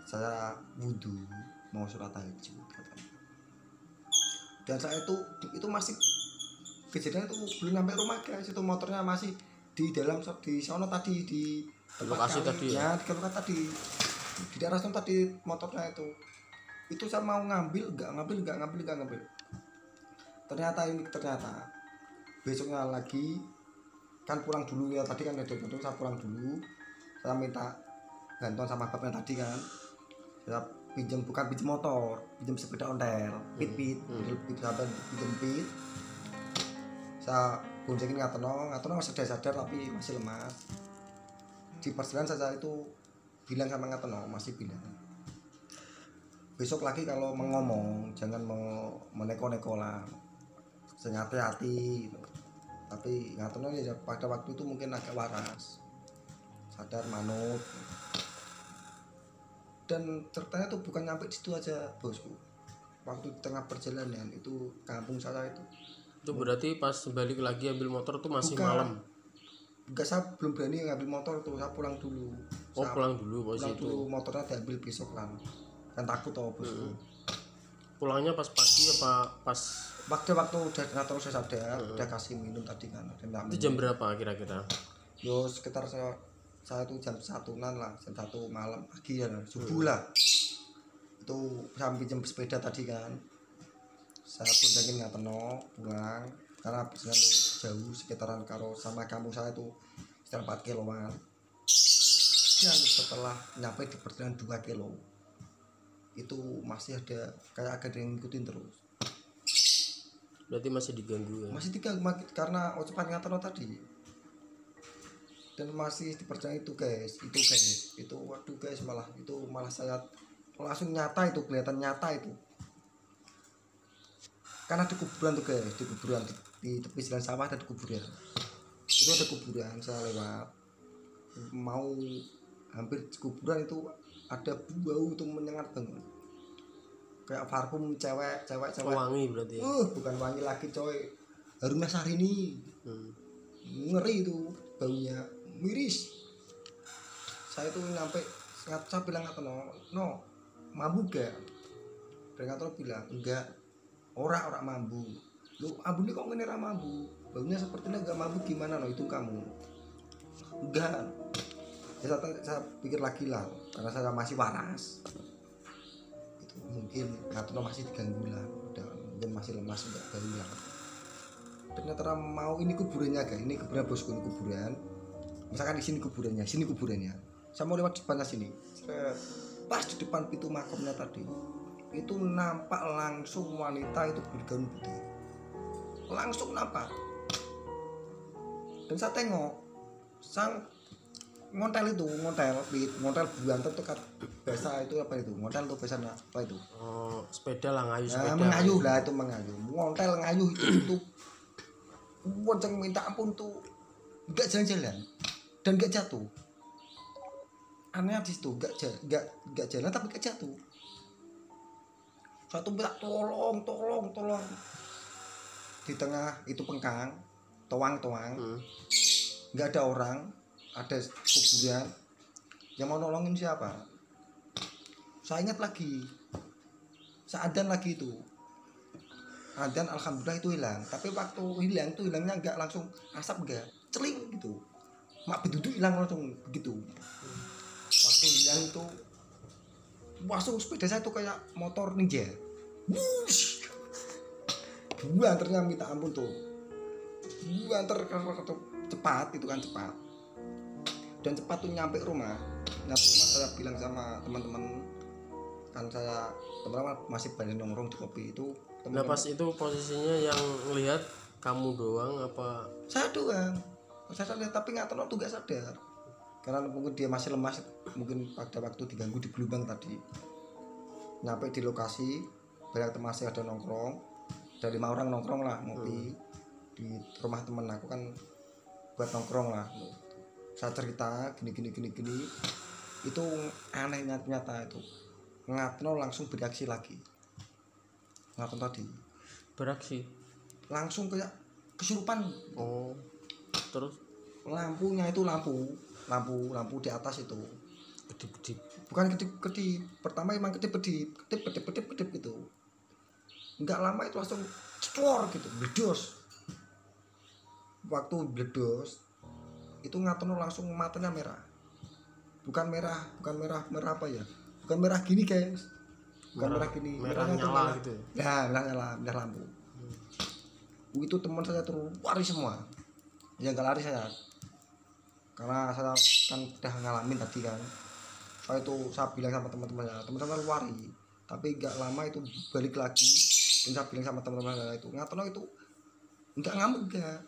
saya wudhu mau surat tahajud katanya dan saya itu itu masih kejadian itu belum sampai rumah guys itu motornya masih di dalam di sono tadi di lokasi kami. tadi ya ya? di lokasi tadi di daerah sono tadi motornya itu. Itu saya mau ngambil nggak ngambil nggak ngambil nggak ngambil. Ternyata ini ternyata besoknya lagi kan pulang dulu ya tadi kan ada itu saya pulang dulu. Saya minta bantuan sama bapaknya tadi kan. Saya pinjam bukan pinjam motor pinjam sepeda ontel pit pit Hmm. pit sampai pinjam pit. Saya boncengin ngatono ngatono masih sadar sadar tapi masih lemas. Di perjalanan saya itu bilang sama ngatono masih bilang besok lagi kalau mau ngomong jangan mau meneko-neko lah. Sengaja hati gitu. tapi ngatono ya pada waktu itu mungkin agak waras. Sadar manut. Dan ceritanya tuh bukan nyampe situ aja bosku. Waktu di tengah perjalanan itu kampung saya itu. Itu berarti pas balik lagi ambil motor tuh masih Bukan. malam enggak saya belum berani ngambil motor tuh saya pulang dulu. Oh Saya pulang dulu bos pulang itu dulu motornya diambil besok lah kan takut tau bosku Hmm. pulangnya pas pagi apa pas? Waktu waktu udah tahu saya sadar udah kasih minum tadi kan itu jam berapa kira-kira? Yo sekitar saya saya tuh jam satuan lah jam satu malam pagi ya subuh lah. Itu saya pinjam sepeda tadi kan. Saya pun pengen nggak tenang pulang karena jauh sekitaran karo sama kampung saya itu sekitar 4 kiloan dan setelah nyampe di perjalanan 2 kilo itu masih ada kayak ada yang ngikutin terus. Berarti masih diganggu ya? Masih mak- karena ucapan ngatono tadi. Dan masih di perjalanan itu guys itu guys itu waduh guys malah itu malah saya langsung nyata itu kelihatan nyata itu. Karena di kuburan tuh guys di kuburan di, di tepi jalan sawah ada kuburan. Itu ada kuburan saya lewat mau hampir di kuburan itu ada bau itu menyengat banget. Kayak parfum cewek cewek cewek. Wangi berarti ya? Uh bukan wangi lagi coy. Harumnya Syahrini Hmm. ngeri itu baunya. Miris. Saya tuh nyampe saya bilang nggak no no mabuk gak? Dan nggak bilang enggak. Ora ora mambu lu abu ini kok ngene ra mambu? Baunya sepertinya enggak mabuk gimana? No itu kamu. Enggak. Ya, saya, saya pikir lagi lah karena saya masih waras. Itu mungkin nggak masih diganggu lah. Udah mungkin masih lemas enggak baru lah. Ternyata mau ini kuburannya guys. Ini kuburan bosku ini kuburan. Misalkan di sini kuburannya sini kuburannya. Saya mau lewat depannya sini. Pas di depan pintu makamnya tadi itu nampak langsung wanita itu bergaun putih langsung nampak dan saya tengok sang ngontel itu ngontel pit ngontel buanter itu kan. Bahasa itu apa itu? Ngontel itu bahasa apa itu? Oh sepeda lah ngayu Nah, sepeda. mengayuh lah itu mengayuh. Ngontel ngayuh itu itu. Kenceng minta ampun tuh nggak jalan-jalan. Dan nggak jatuh. Aneh di situ nggak nggak nggak jalan tapi nggak jatuh. Satu minta tolong tolong tolong di tengah itu pengkang toang toang Hmm. nggak ada orang ada kuburan. Yang mau nolongin siapa? Saya ingat lagi saya adan lagi itu. Adan alhamdulillah itu hilang. Tapi waktu hilang tuh hilangnya nggak langsung asap enggak celing gitu. Mak beduduk hilang langsung begitu. Waktu hilang itu langsung sepeda saya tuh kayak motor ninja. Wush! Dua antarnya minta ampun tuh. Dua antar cepat itu kan cepat. Dan cepat tuh nyampe rumah. Nyampe rumah saya bilang sama teman-teman kan saya teman-teman masih banyak nongkrong di kopi itu. Nah pas itu posisinya yang lihat kamu doang apa? Saya doang. Saya sadar tapi nggak tahu tuh nggak sadar. Karena mungkin dia masih lemas mungkin pada waktu diganggu di gelubang tadi. Nyampe di lokasi banyak teman saya ada nongkrong ada lima orang nongkrong lah ngopi di rumah temen aku kan buat nongkrong lah. Saya cerita gini gini gini gini. Itu aneh nyata, nyata itu. Ngatno langsung bereaksi lagi. Ngatno tadi. Beraksi langsung kayak kesurupan. Oh. Terus? Lampunya itu lampu lampu lampu di atas itu. Kedip-kedip. Bukan kedip kedip pertama emang kedip kedip kedip kedip kedip kedip gitu nggak lama itu langsung cor gitu bledos. Waktu bledos itu ngatono langsung matanya merah. Bukan merah bukan merah merah apa ya? Bukan merah gini guys bukan merah, gini merah Merahnya nyala merah- gitu ya? Merah nyala merah lampu. Itu teman saya tuh lari semua. Ya nggak lari saya. Karena saya kan udah ngalamin tadi kan. Saya itu saya bilang sama teman-teman saya teman-teman lari tapi nggak lama itu balik lagi dan saya bilang sama teman-teman itu. Ngatono itu nggak ngamuk enggak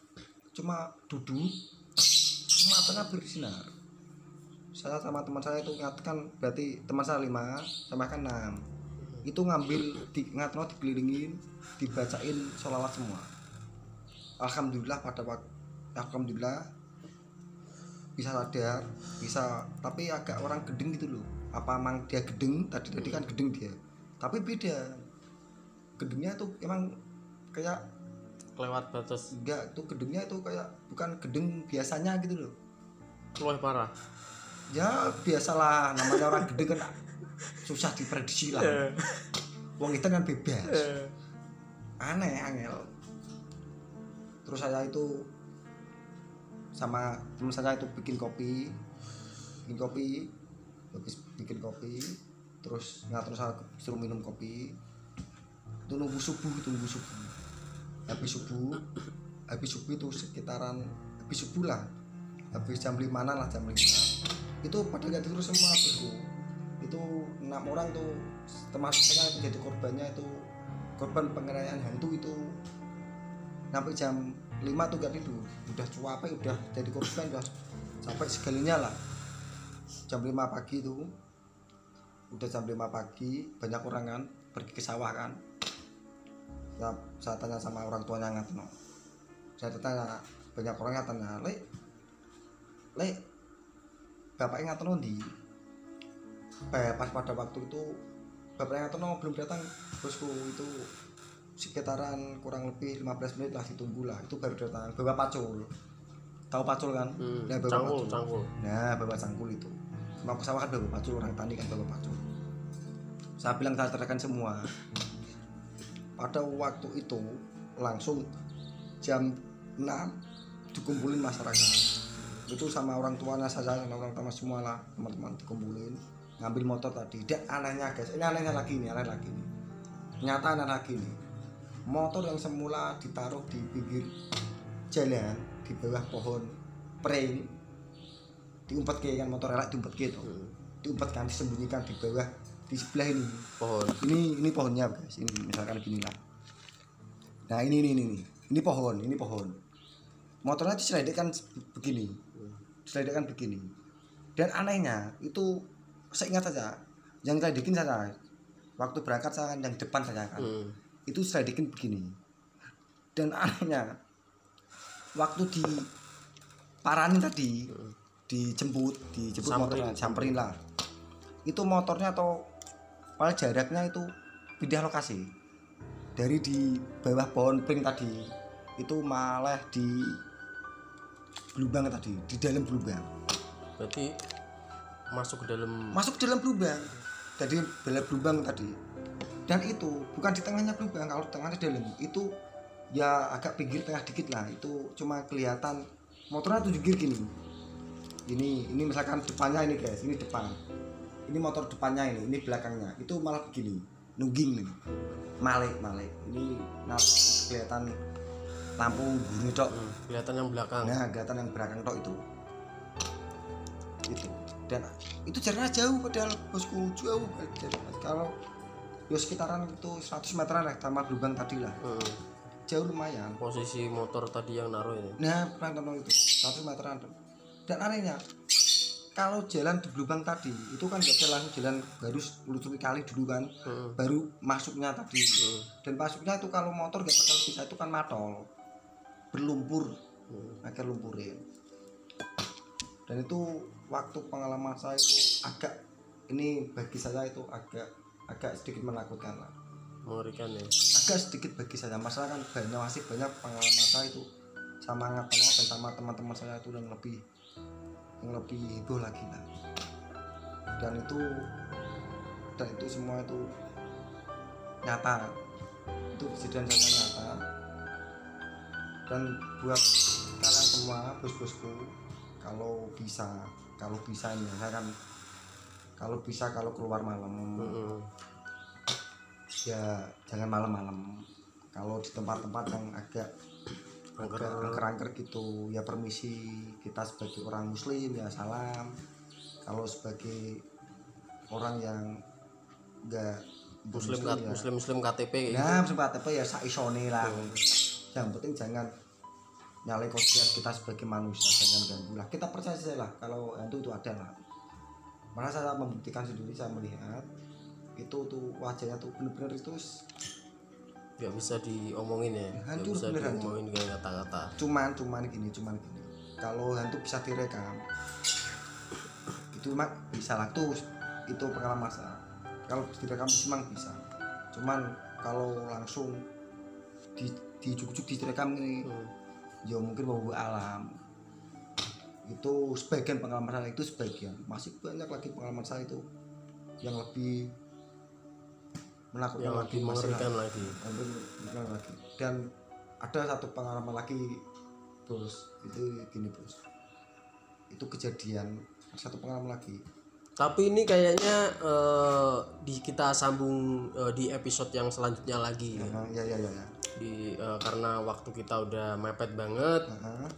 cuma duduk matanya bersinar. Saya sama teman saya itu ngatakan berarti teman saya lima sama kan enam. Itu ngambil di ngatono dikelilingin dibacain sholawat semua. Alhamdulillah pada waktu alhamdulillah bisa sadar bisa tapi agak orang gedeng gitu loh. Apa emang dia gedeng? Tadi tadi kan gedeng dia tapi beda. Gedengnya tuh emang kayak lewat batas. Enggak tuh gedengnya itu kayak bukan gedeng biasanya gitu loh. Luwih parah. Ya biasalah. Namanya orang gedeng kan susah diprediksi lah. Wong itu kan bebas. Aneh angel. Terus saya itu sama teman saya itu bikin kopi. Bikin kopi. Bikin kopi terus ngatur saya suruh minum kopi. Itu nunggu subuh itu nunggu subuh. Habis subuh habis subuh itu sekitaran habis subuh lah. Habis jam lima lah jam lima. Itu pada nggak tidur semua bosku itu enam orang tuh termasuk saya itu jadi korbannya itu korban penganiayaan hantu itu. Sampai jam 5 tuh gak tidur. Udah cuape udah jadi korban udah sampai segalinya lah. Jam 5 pagi itu udah jam 5 pagi banyak orang kan pergi ke sawah kan. Saya, saya tanya sama orang tuanya ngatno. Saya tanya banyak orang yang tanya le le bapaknya ngatono di pas pada waktu itu bapaknya ngatono belum datang. Bosku itu sekitaran kurang lebih 15 menit lah ditunggu lah. Itu baru datang. Bawa pacul. Tahu pacul kan? Hmm, Nah, bawa cangkul, pacul. cangkul. nah bawa cangkul itu mau ke sawah kan bawa pacul orang tani kan bawa pacul. Saya bilang saya ceritakan semua. Pada waktu itu langsung jam 6 dikumpulin masyarakat. Itu sama orang tuanya saja sama orang tua semua lah teman-teman dikumpulin. Ngambil motor tadi. Dan anehnya guys. Ini anehnya lagi nih aneh lagi nih. Nyata aneh lagi nih. Motor yang semula ditaruh di pinggir jalan di bawah pohon pring diumpet ke kan motor elak diumpet ke itu. Hmm, diumpet kan disembunyikan di bawah di sebelah ini. Pohon. Ini ini pohonnya guys. Ini misalkan gini lah. Nah ini ini ini ini. Ini pohon ini pohon. Motornya diselidikkan begini. Diselidikkan begini. Dan anehnya itu saya ingat saja yang selidikin saja. Waktu berangkat saya kan yang depan saja kan. Hmm, itu selidikin begini. Dan anehnya waktu di paranin tadi Hmm. Dijemput dijemput Samperin. motornya samperin lah. Itu motornya atau malah jaraknya itu pindah lokasi. Dari di bawah pohon pring tadi itu malah di Blubang tadi di dalam Blubang berarti masuk ke dalam masuk ke dalam Blubang jadi dalam Blubang tadi. Dan itu bukan di tengahnya Blubang kalau tengahnya dalam itu ya agak pinggir tengah dikit lah. Itu cuma kelihatan motornya tujuh gear gini ini ini misalkan depannya ini guys. Ini depan. Ini motor depannya ini ini belakangnya. Itu malah begini. Nungging nih malik malik ini nah, kelihatan lampu biru tok. Hmm, kelihatan yang belakang. Nah kelihatan yang belakang tok itu. Itu. Dan itu jaraknya jauh padahal bosku jauh. Kalau ya sekitaran itu 100 meteran lah sama lubang tadi lah. Hmm, jauh lumayan. Posisi motor tadi yang naruh ini. Nah pernah itu. 100 meteran dan anehnya kalau jalan di lubang tadi itu kan gak langsung jalan baru lusuri kali dulu kan Hmm, baru masuknya tadi. Hmm, dan masuknya itu kalau motor gak bakal bisa itu kan matol. Berlumpur. Hmm. akhir lumpurin dan itu waktu pengalaman saya itu agak ini bagi saya itu agak agak sedikit menakutkan lah. Mengerikan ya? Agak sedikit bagi saya. Masalah kan banyak masih banyak pengalaman saya itu sama ngatono dan sama teman-teman saya itu yang lebih lebih heboh lagi lah dan itu dan itu semua itu nyata. Itu kejadian nyata nyata. Dan buat kalian semua bos-bosku kalau bisa kalau bisa ini saya kan? Kalau bisa kalau keluar malam Hmm, ya jangan malam-malam. Kalau di tempat-tempat yang agak Angker. agak angker-angker gitu. Ya permisi kita sebagai orang muslim ya salam. Kalau sebagai orang yang enggak muslim ya. muslim muslim KTP kayak gitu. Nah muslim KTP ya saisone lah. Yang penting jangan nyalai kodrat kita sebagai manusia jangan ganggu lah. Kita percaya saja lah kalau hantu itu ada lah. Malah saya membuktikan sendiri saya melihat itu tuh wajahnya tuh bener-bener itu nggak bisa diomongin ya. Nggak Hancur, bisa bener diomongin dengan kata-kata. Cuman cuman gini cuman gini. Kalau hantu bisa direkam itu mak bisa lah. Tuh itu pengalaman saya kalau direkam memang bisa. Cuman kalau langsung di dijuk-juk direkam ini Hmm, ya mungkin bawa alam. Itu sebagian pengalaman saya itu sebagian. Masih banyak lagi pengalaman saya itu yang lebih menakutkan yang lagi mengerikan lagi. bukan lagi. Dan ada satu pengalaman lagi bos. Itu gini bos. Itu kejadian satu pengalaman lagi. Tapi ini kayaknya eh, di kita sambung eh, di episode yang selanjutnya lagi. Ya. Nah, ya ya ya ya. Di eh, karena waktu kita udah mepet banget. Nah,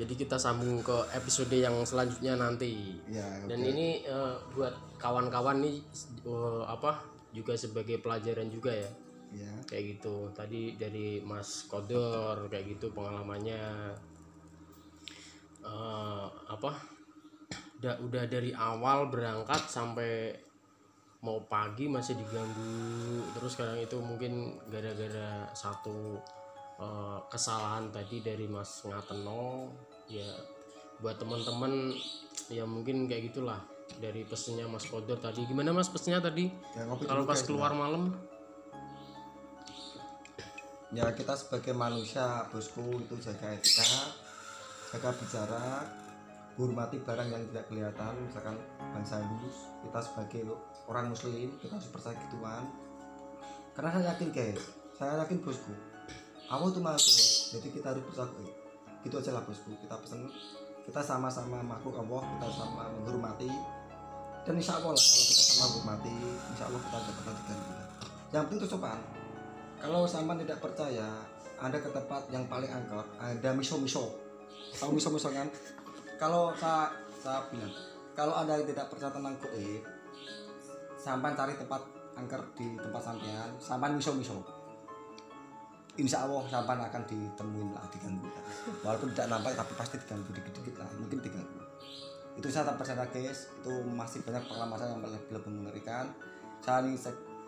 jadi kita sambung ke episode yang selanjutnya nanti. Ya dan oke. ini eh, buat kawan-kawan nih eh, apa juga sebagai pelajaran juga ya. Ya kayak gitu. Tadi dari Mas Kodor kayak gitu pengalamannya. Eh, apa? Udah udah dari awal berangkat sampai mau pagi masih diganggu. Terus sekarang itu mungkin gara-gara satu eh, kesalahan tadi dari Mas Ngateno ya buat teman-teman ya mungkin kayak gitulah dari pesennya Mas Kodor tadi. Gimana Mas pesennya tadi? Ya kalau pas guys. keluar malam? Ya kita sebagai manusia bosku itu jaga etika jaga bicara hormati barang yang tidak kelihatan misalkan bangsa halus kita sebagai orang muslim kita harus percaya gituan. Karena saya yakin guys saya yakin bosku Allah tuh kuat jadi kita harus percaya eh, gitu aja lah bosku. Kita pesen kita sama-sama makhluk Allah kita sama menghormati dan insya Allah lah kalau kita sama menghormati insya Allah kita dapat hati yang penting itu sopan. Kalau sama tidak percaya anda ke tempat yang paling angker ada miso miso tahu miso miso kan? Kalau saya saya bilang kalau anda tidak percaya tentang goib sampai cari tempat angker di tempat sampean sampai miso miso Insya Allah sampai akan ditemuin lah diganggu walaupun tidak nampak tapi pasti diganggu dikit-dikit lah. Mungkin diganggu itu saya tak percaya guys. Itu masih banyak pengalaman saya yang lebih, lebih mengerikan saya ini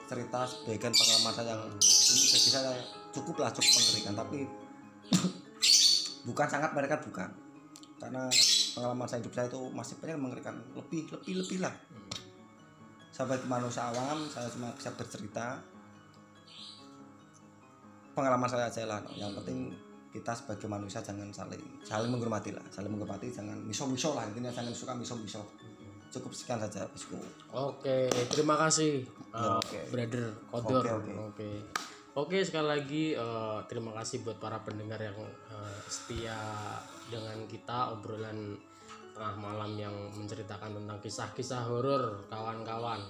cerita sebagian pengalaman saya yang ini bagi saya cukup lah cukup mengerikan. Tapi bukan sangat mengerikan bukan. Karena pengalaman saya hidup saya itu masih banyak mengerikan. Lebih lebih lebih lah. Sebagai manusia awam saya cuma bisa bercerita. Pengalaman saya aja lah. Yang penting kita sebagai manusia jangan saling saling menghormati lah saling menghormati jangan miso miso lah intinya jangan suka miso miso cukup sekian saja bosku Oke, terima kasih uh, Ya, oke. brother Kodor. Oke, oke. Oke. Oke, sekali lagi uh, terima kasih buat para pendengar yang uh, setia dengan kita obrolan tengah malam yang menceritakan tentang kisah-kisah horor kawan-kawan.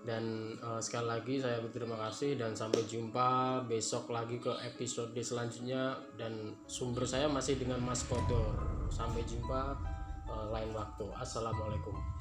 Dan uh, sekali lagi saya berterima kasih dan sampai jumpa besok lagi ke episode selanjutnya dan sumber saya masih dengan Mas Kodor. Sampai jumpa uh, lain waktu. Assalamualaikum.